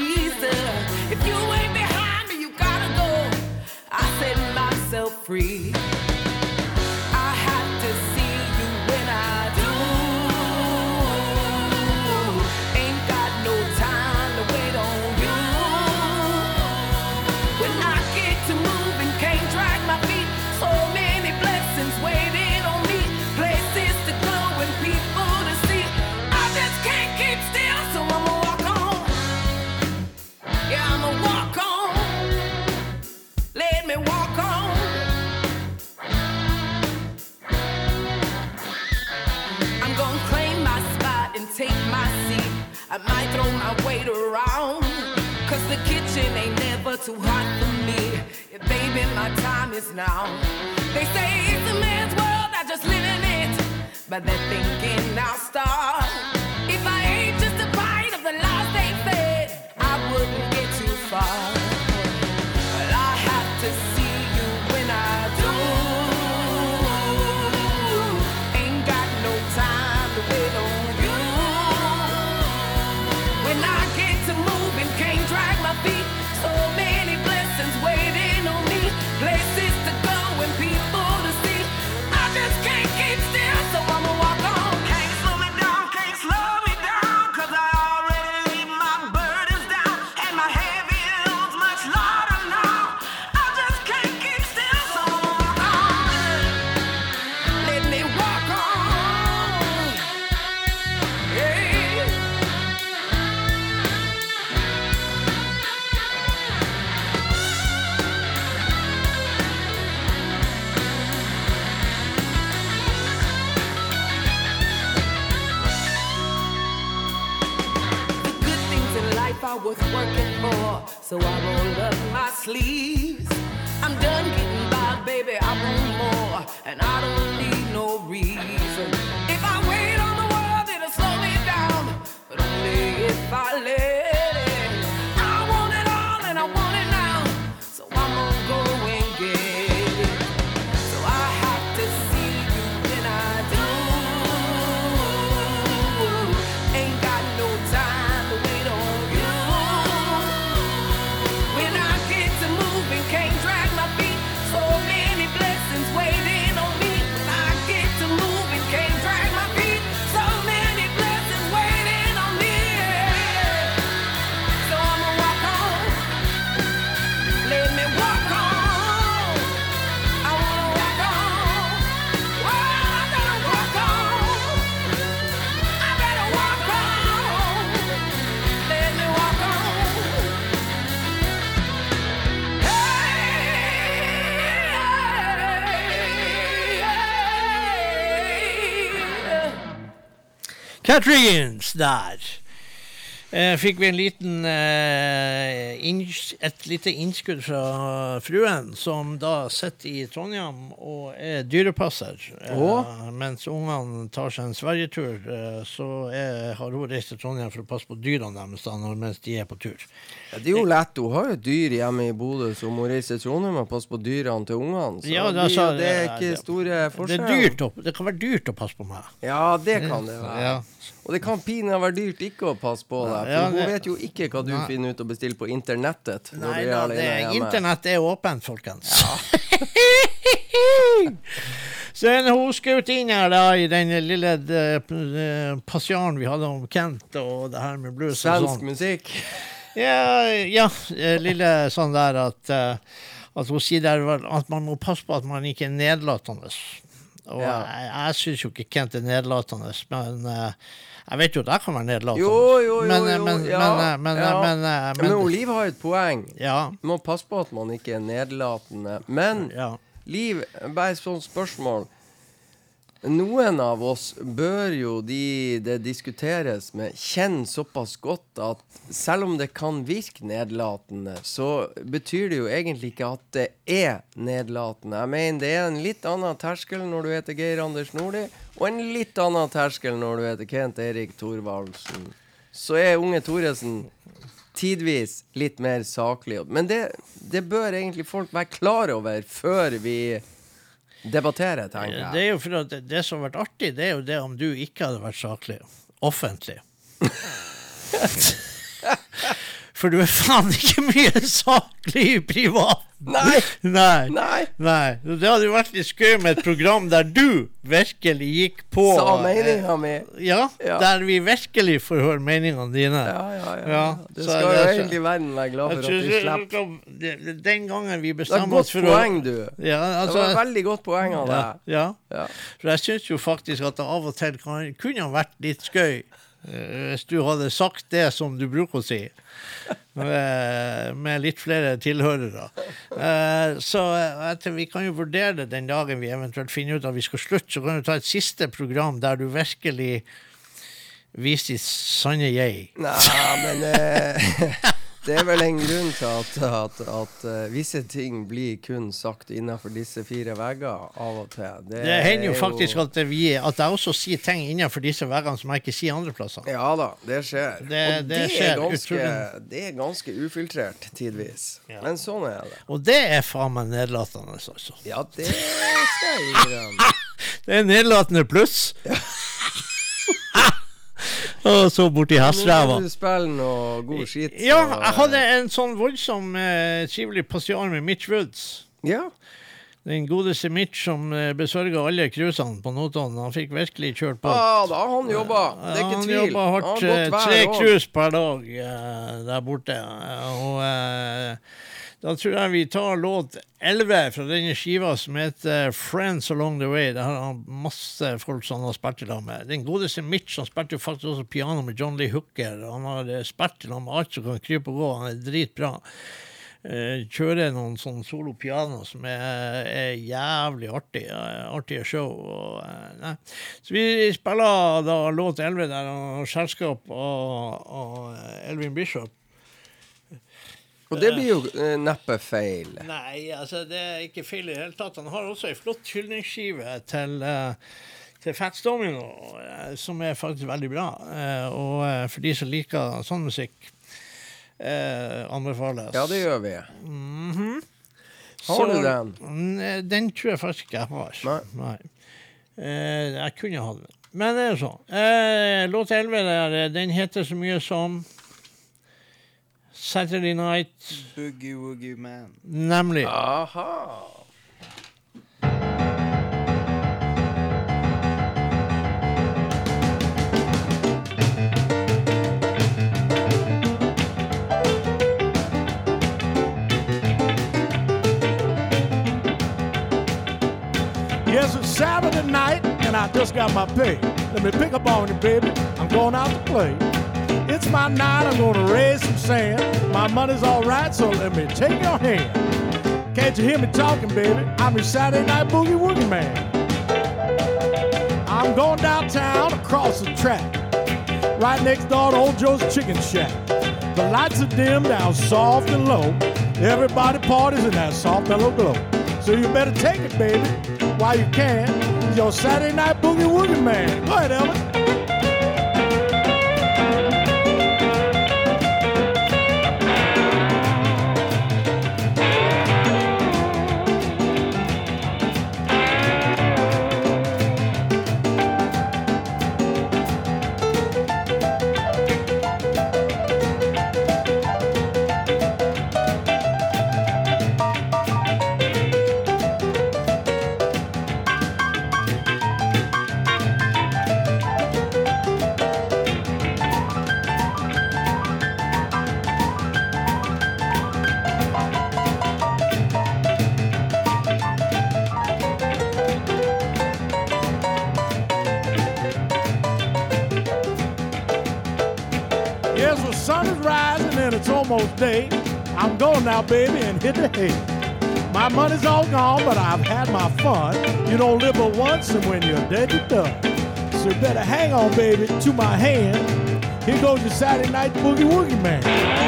Now. They say it's a man's world, I just live in it. But they're thinking I'll start. Catrins der. Eh, fikk vi en liten eh, inns- et lite innskudd fra fruen, som da sitter i Trondheim og er dyrepasser. Eh, mens ungene tar seg en sverigetur, eh, så er, har hun reist til Trondheim for å passe på dyrene deres da, mens de er på tur. Ja, det er jo lett. Hun har jo dyr hjemme i Bodø, så hun må reise til Trondheim og passe på dyrene til ungene. Så Ja, det, er det er ikke det- store forskjeller. Det, det kan være dyrt å passe på meg. Ja, det kan det være. Ja. Og det kan pinadø være dyrt ikke å passe på deg. For Ja, hun vet jo ikke hva du Nei. finner ut å bestille på internettet. Nei da, det, internett er åpent, folkens. [LAUGHS] Så en hun skjøt inn her da i den lille eh, passiaren vi hadde om Kent og det her med blues og Svensk sånn. musikk. Ja, ja, eh, lille sånn der at, eh, at hun sier der at man må passe på at man ikke er nedlatende. Og Ja. jeg, jeg syns jo ikke Kent er nedlatende, men uh, jeg vet jo at jeg kan være nedlatende. Jo, jo, jo. Men, eh, jo, men, ja, men, eh, men, ja. men, Men men, Oliv har et poeng. ja, Man må passe på at man ikke er nedlatende. Men ja. Liv, bare et sånt spørsmål. Noen av oss bør jo de det diskuteres med, kjenne såpass godt at selv om det kan virke nedlatende, så betyr det jo egentlig ikke at det er nedlatende. Jeg mener det er en litt annen terskel når du heter Geir Anders Nordli, og en litt annen terskel når du heter Kent Erik Thorvaldsen. Så er unge Thoresen tidvis litt mer saklig. Men det, det bør egentlig folk være klar over før vi debatterer, tenker jeg. Det er jo for at det, som har vært artig, det er jo det om du ikke hadde vært saklig. Offentlig. [LAUGHS] For du er faen ikke mye saklig privat. Nei! Nei. Nei! Nei. Det hadde jo vært litt skøy med et program der du virkelig gikk på Sa meninga mi. eh, Ja, Ja. der vi virkelig får høre meningene dine. Ja, ja, ja. Ja, Det skal jo er så- egentlig verden være glad for at du slipper. Den gangen vi bestemmer oss for å Det er et godt poeng, du. ja, Det var et altså, veldig godt poeng av ja, deg. ja. Ja. For jeg syns jo faktisk at det av og til kan, kunne vært litt skøy eh, hvis du hadde sagt det som du bruker å si. [LAUGHS] eh, med litt flere tilhørere. Uh, Så etter, vi kan jo vurdere det den dagen vi eventuelt finner ut at vi skal slutte. Så kan du ta et siste program der du virkelig viser ditt sanne jeg. Nei, men eh, [LAUGHS] det er vel en grunn til at, at, at eh, visse ting blir kun sagt innenfor disse fire vegger av og til. Det hender jo faktisk at, vi, at jeg også sier ting innenfor disse veggene som jeg ikke sier andre plasser. Ja da, det skjer. Det- og det det, skjer er ganske, det er ganske ufiltrert tidvis. Men sånn er det. Og det er faen meg nedlatende, altså. Ja, det skal jeg innrømme. [LAUGHS] Det er nedlatende pluss. [LAUGHS] Og så borti hesteræva. Nå må du spille noe god skit. Ja, jeg hadde en sånn voldsom eh, trivelig passiar med Mitch Woods. Ja. Den godeste Mitch som eh, besørga alle cruisene på Notodden. Han fikk virkelig kjørt på. Ja, da har han jobba. Det er ikke han tvil. jobba hardt. Han har eh, Tre cruise per dag eh, der borte. Eh, Og eh, da tror jeg vi tar låt 11 fra denne skiva som heter 'Friends Along The Way'. Det har masse folk som han har spilt i lag med. Den godeste Mitch han spilte jo faktisk også piano med John Lee Hooker. Han har eh, spilt i lag med alt som kan krype og gå. Han er dritbra. Eh, kjører noen sånn solo piano som er, er jævlig artig. artige show. Og, eh, nei. Så vi spiller da låt 11 der og selskap av, Elvin Bishop. Og det blir jo eh, neppe feil. Nei, altså det er ikke feil i det hele tatt. Han har også ei flott hyldningsskive til, eh, til Fats Domino, eh, som er faktisk veldig bra. Og for de som liker sånn musikk, anbefales. Ja, det gjør vi. Mhm. Har du Så- den? Den tror jeg faktisk ikke jeg har. Nei. Nei. jeg kunne ha den. Men det er jo sånn. Låt 11 der, den heter så mye som Saturday Night, Boogie Woogie Man. nemlig. Aha. Yes, it's Saturday night, and I just got my pay. Let me pick up on you, baby. I'm going out to play. It's my night, I'm gonna raise some sand. My money's all right, so let me take your hand. Can't you hear me talking, baby? I'm your Saturday night boogie woogie man. I'm going downtown across the track, right next door to old Joe's Chicken Shack. The lights are dim down soft and low. Everybody parties in that soft mellow glow. So you better take it, baby, while you can. It's your Saturday night boogie woogie man. Go ahead, Elvis. Almost day. I'm going now, baby, and hit the hay. My money's all gone, but I've had my fun. You don't live but once, and when you're dead, you're done. So better hang on, baby, to my hand. Here goes your Saturday night boogie woogie man.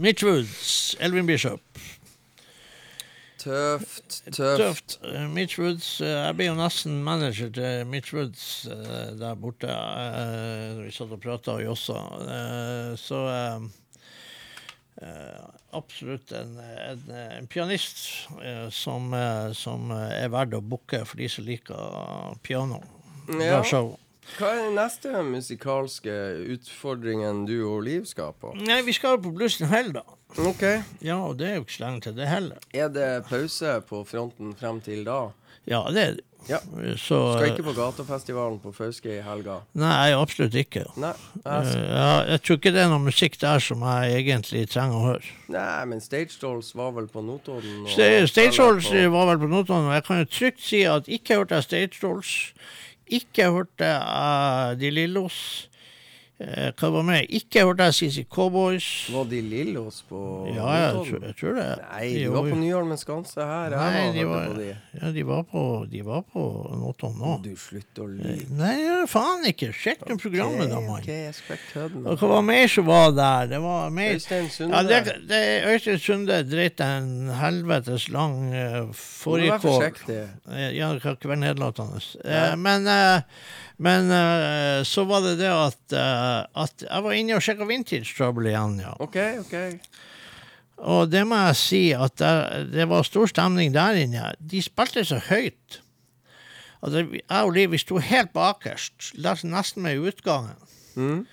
Mitch Woods, Elvin Bishop. Tøft, tøft. Tøft. Eh, Mitch Woods eh, Jeg ble jo nesten manager til Mitch Woods eh, der borte vi satt og prata og jossa. Så absolutt en, en, en pianist som, som er verdt å booke for de som liker piano. Ja. Bra show. Hva er den neste musikalske utfordringen du og Liv skal på? Nei, vi skal på Blussen Hell, da. Ok. Ja, og det er jo ikke så lenge til det heller. Er det pause på fronten frem til da? Ja, det er det. Ja. Så Skal ikke på gatefestivalen på Fauske i helga? Nei, absolutt ikke. Nei. Jeg, ja, jeg tror ikke det er noe musikk der som jeg egentlig trenger å høre. nei, men Stage Dolls var vel på Notodden? og- Stage Dolls var vel på Notodden, og jeg kan jo trygt si at ikke hørte jeg Stage Dolls. Ikke hørte jeg De Lillos. Eh, hva var med? Ikke hørte jeg CC Cowboys. Var de Lillos på Ja, jeg, tror- jeg tror det. Nei, de var på jo. Nyholmen Skanse her. Nei, de var, var, på de. ja, de var på, de var på Notodden nå. Du slutter å lyve. Nei, faen ikke. Sjekk okay, programmet, da, mann. Okay, jeg skal kødde med hva var mer som var der? Det var mer Øystein Sunde. Ja, det, det, Øystein Sunde dreit en helvetes lang uh, forrige. Eh, Ja, det kan ikke være nedlatende. Uh, men eh, men uh, så var det det at, uh, at jeg var inne og sjekka Vintage Trouble igjen, ja. Okay, okay. Og det må jeg si at det, det var stor stemning der inne. De spilte så høyt. Altså, jeg og Liv vi sto helt bakerst, nesten med utgangen. Mm.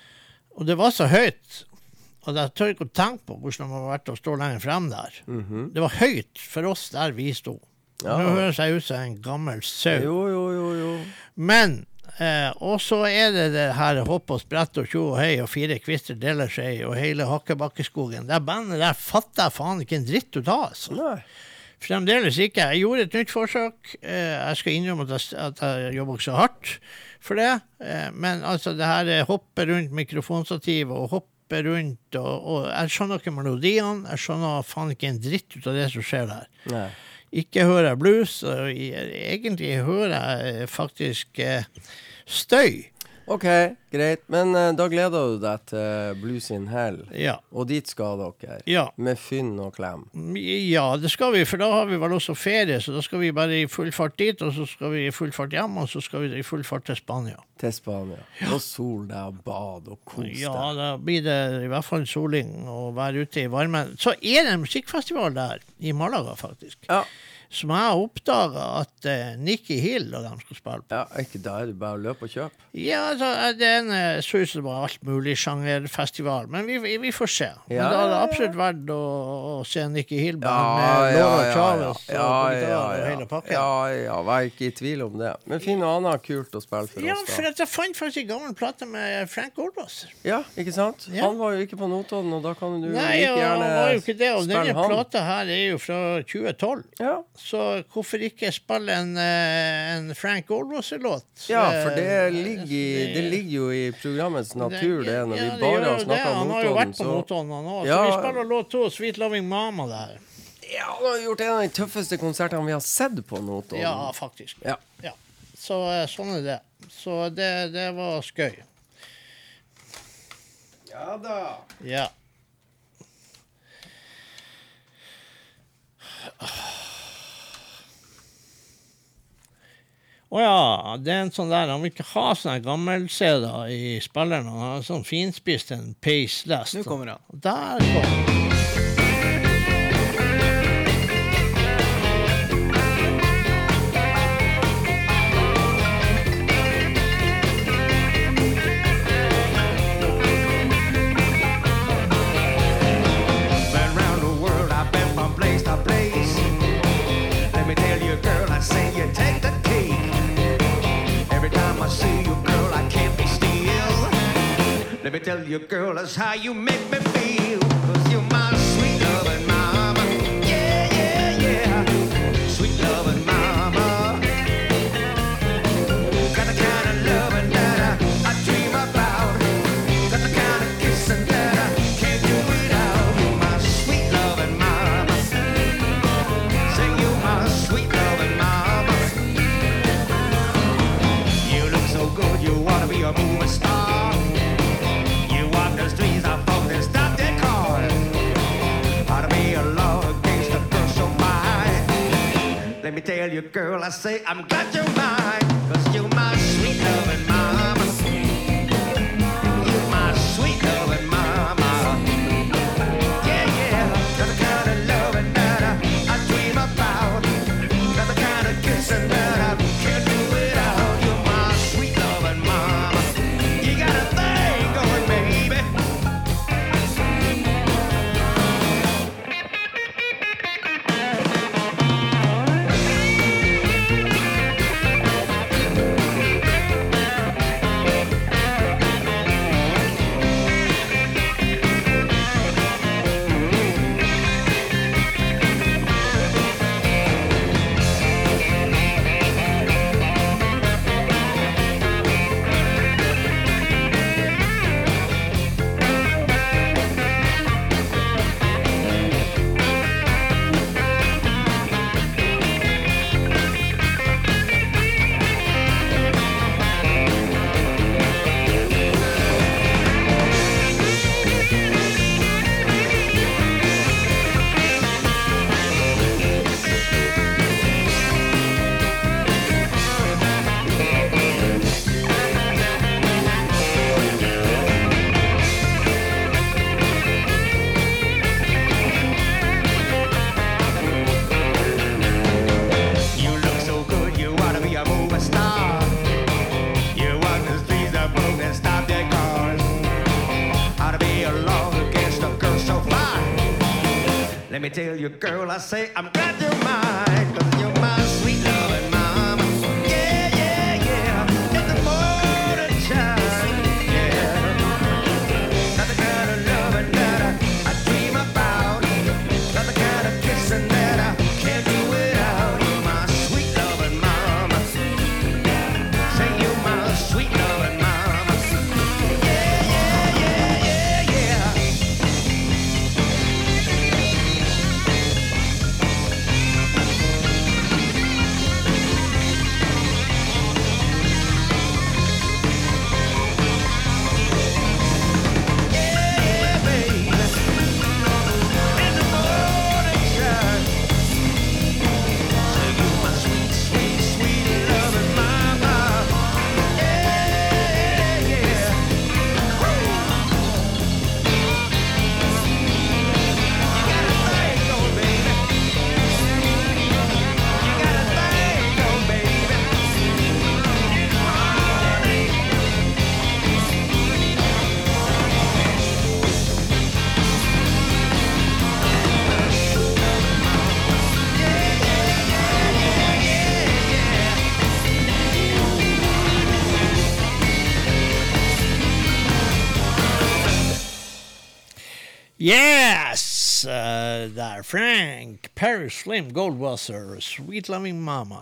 Og det var så høyt at jeg tør ikke å tenke på hvordan det må ha vært å stå lenger frem der. Mhm. Det var høyt for oss der vi sto. Ja. Nå høres jeg ut som en gammel sau. Jo, jo, jo, jo. Men eh, Og så er det det her hopp og sprett og tjo og hei og fire kvister deler seg og hele Hakkebakkeskogen. Det bandet der fatter jeg faen ikke en dritt ut av. Altså. Nei. Fremdeles ikke. Jeg gjorde et nytt forsøk. Eh, jeg skal innrømme at jeg, at jeg jobber så hardt for det. Eh, men altså, det her er hoppe rundt mikrofonstativet og hoppe rundt og, og Jeg skjønner ikke melodiene. Jeg skjønner faen ikke en dritt ut av det som skjer der. Nei. Ikke hører blues, og egentlig hører jeg faktisk eh, støy. OK, greit. Men uh, da gleder du deg til Blues in Hell. Ja. Og dit skal dere. Ja. Med fynn og klem. ja, det skal vi, for da har vi vel også ferie, så da skal vi bare i full fart dit, og så skal vi i full fart hjem, og så skal vi i full fart til Spania. Til Spania. Og sol deg og bad og kos Ja, da blir det i hvert fall soling og være ute i varmen. Så er det en musikkfestival der, i Malaga faktisk, Ja. Som jeg oppdaga at uh, Nikki Hill og dem skulle spille på. ja, ikke da er det bare å løpe og kjøpe. Ja, altså, det er en så ut som det var alt mulig sjangerfestival, men vi, vi, vi får se. Men Ja, det hadde ja, ja. absolutt vært å, å se Nikki Hill Ja, med ja, Laura ja, Chavez ja, og ja, ja, og ja. hele pakken. Ja, ja, vær ikke i tvil om det. Men finn noe annet kult å spille for Ja, oss, for da. at jeg fant faktisk en gammel plate med Frank Goldwasser. Ja, ikke sant? Ja. Han var jo ikke på Notodden, og da kan du Nei, like han gjerne var jo ikke det. Og denne han. plata her er jo fra 2012. Ja. Så hvorfor ikke spille en, eh, en Frank Goldwasser-låt? ja, for det Eh, ligger, i, det ligger jo i programmets natur, det, når ja, vi bare har snakka om Han har jo vært på Så Notodden, han òg. Ja. Så vi spiller låt to, 'Sweet Loving Mama', der. ja, han har gjort en av de tøffeste konsertene vi har sett på Notodden. Ja, faktisk. Ja. Ja. Så eh, sånn er det. Så det, det var skøy. Ja da. Ja. Å ja, det er en sånn der Han vil ikke ha sånne gammel-CD-er i spilleren. Han har sånn finspist en paceless. Nå kommer han. Der kommer han. Let me tell you, girl, that's how you make me feel. Me tell you, girl, I say I'm glad you're mine, cause you're my sweet loving I say I'm Frank, Perry Slim, Goldwasser, Sweet Loving Mama.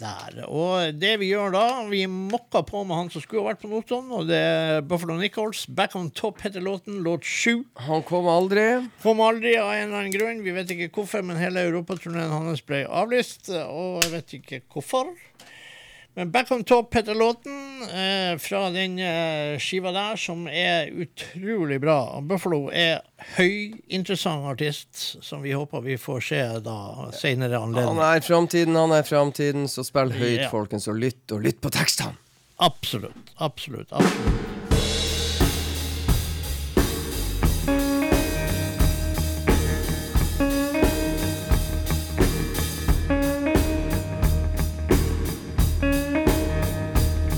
Der. Og det vi gjør da, vi mokka på med han som skulle ha vært på Notodden, og det er Buffalo Nichols. Back on top heter låten, låt sju. Han kom aldri. Kom aldri av en eller annen grunn, vi vet ikke hvorfor, men hele europaturneen hans ble avlyst, og jeg vet ikke hvorfor. Men Back on Top heter låten eh, fra den eh, skiva der, som er utrolig bra. Buffalo er høyinteressant artist, som vi håper vi får se da senere anledning. Han er framtiden, han er framtiden, så spill høyt, Ja. folkens, og lytt, og lytt på tekstene. Absolutt. Absolutt. absolutt.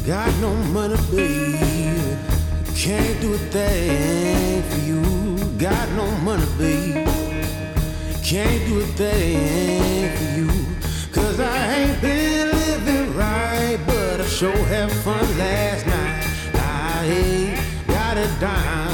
Got no money, babe. Can't do a thing for you. Got no money, babe. Can't do a thing for you. Cause I ain't been living right, but I sure had fun last night. I ain't got a dime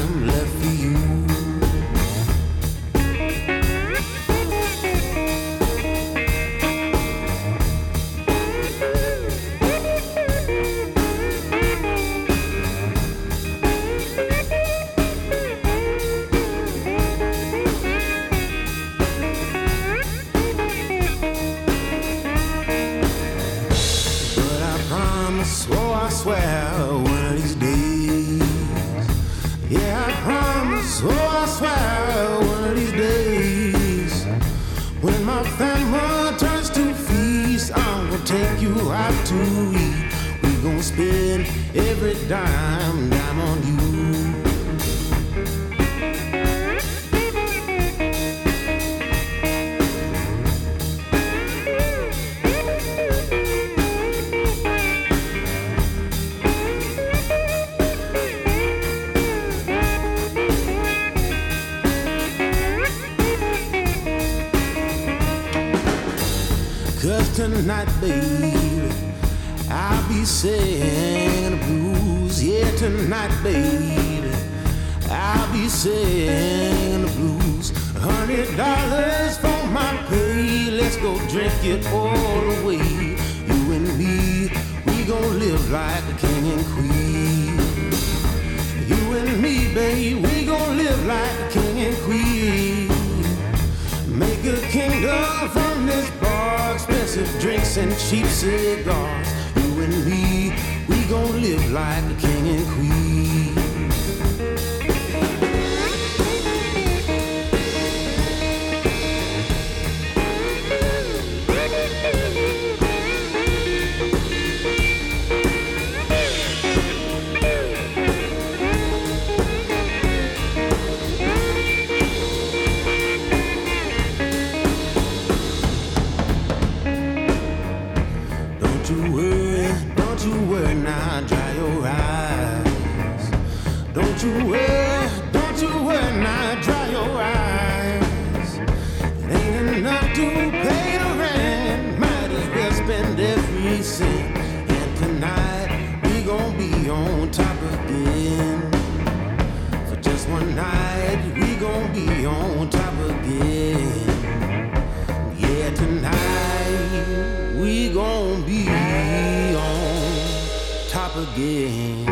every dime, dime on you. Tonight, baby, I'll be singing tonight, baby, I'll be singing the blues. Hundred dollars for my pay. Let's go drink it all away. You and me, we gon' live like a king and queen. You and me, babe, we gon' live like a king and queen. Make a kingdom from this bar, expensive drinks and cheap cigars. You and me, live like a king and queen. Again.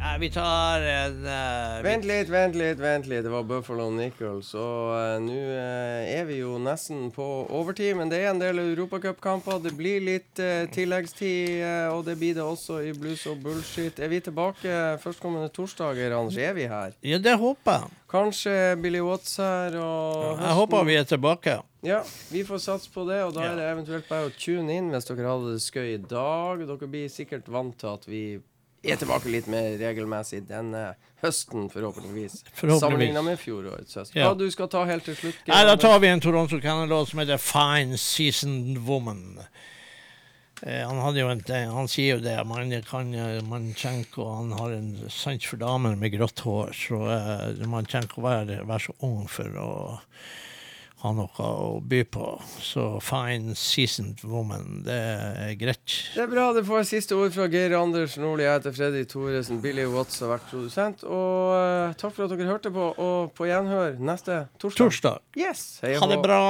Ja, vi tar en uh, Vent litt, vent litt, vent litt. Det var Buffalo Nichols. Og uh, nå uh, er vi jo nesten på overtid, men det er en del europacupkamper. Det blir litt eh, tilleggstid, eh, og det blir det også i blues og bullshit. Er vi tilbake førstkommende torsdager, Anders? Er vi her? Ja, det håper jeg. Kanskje Billy Watts her og Jeg håper vi er tilbake. Ja, vi får satse på det, og da Ja. er det eventuelt bare å tune inn hvis dere hadde det skøy i dag. Dere blir sikkert vant til at vi er tilbake litt mer regelmessig denne høsten, forhåpentligvis. Forhåpentligvis. Sammenligna med fjorårets høst. Ja. Hva du skal ta helt til slutt? Nei, da tar vi en Toronto Canada-låt som heter Fine Seasoned Woman. Eh, han, en, eh, han sier jo det, man kan eh, man trenger ikke å- Han har en sans for damer med grått hår, så eh, man trenger ikke å være, være så ung for å ha noe å by på. Så Fine Seasoned Woman, det er greit. Det er bra. Det får siste ord fra Geir Anders Nordli. Jeg heter Freddy Thoresen. Billy Watts har vært produsent. Og uh, takk for at dere hørte på, og på gjenhør neste torsdag. Torsdag. Yes! Ha det bra.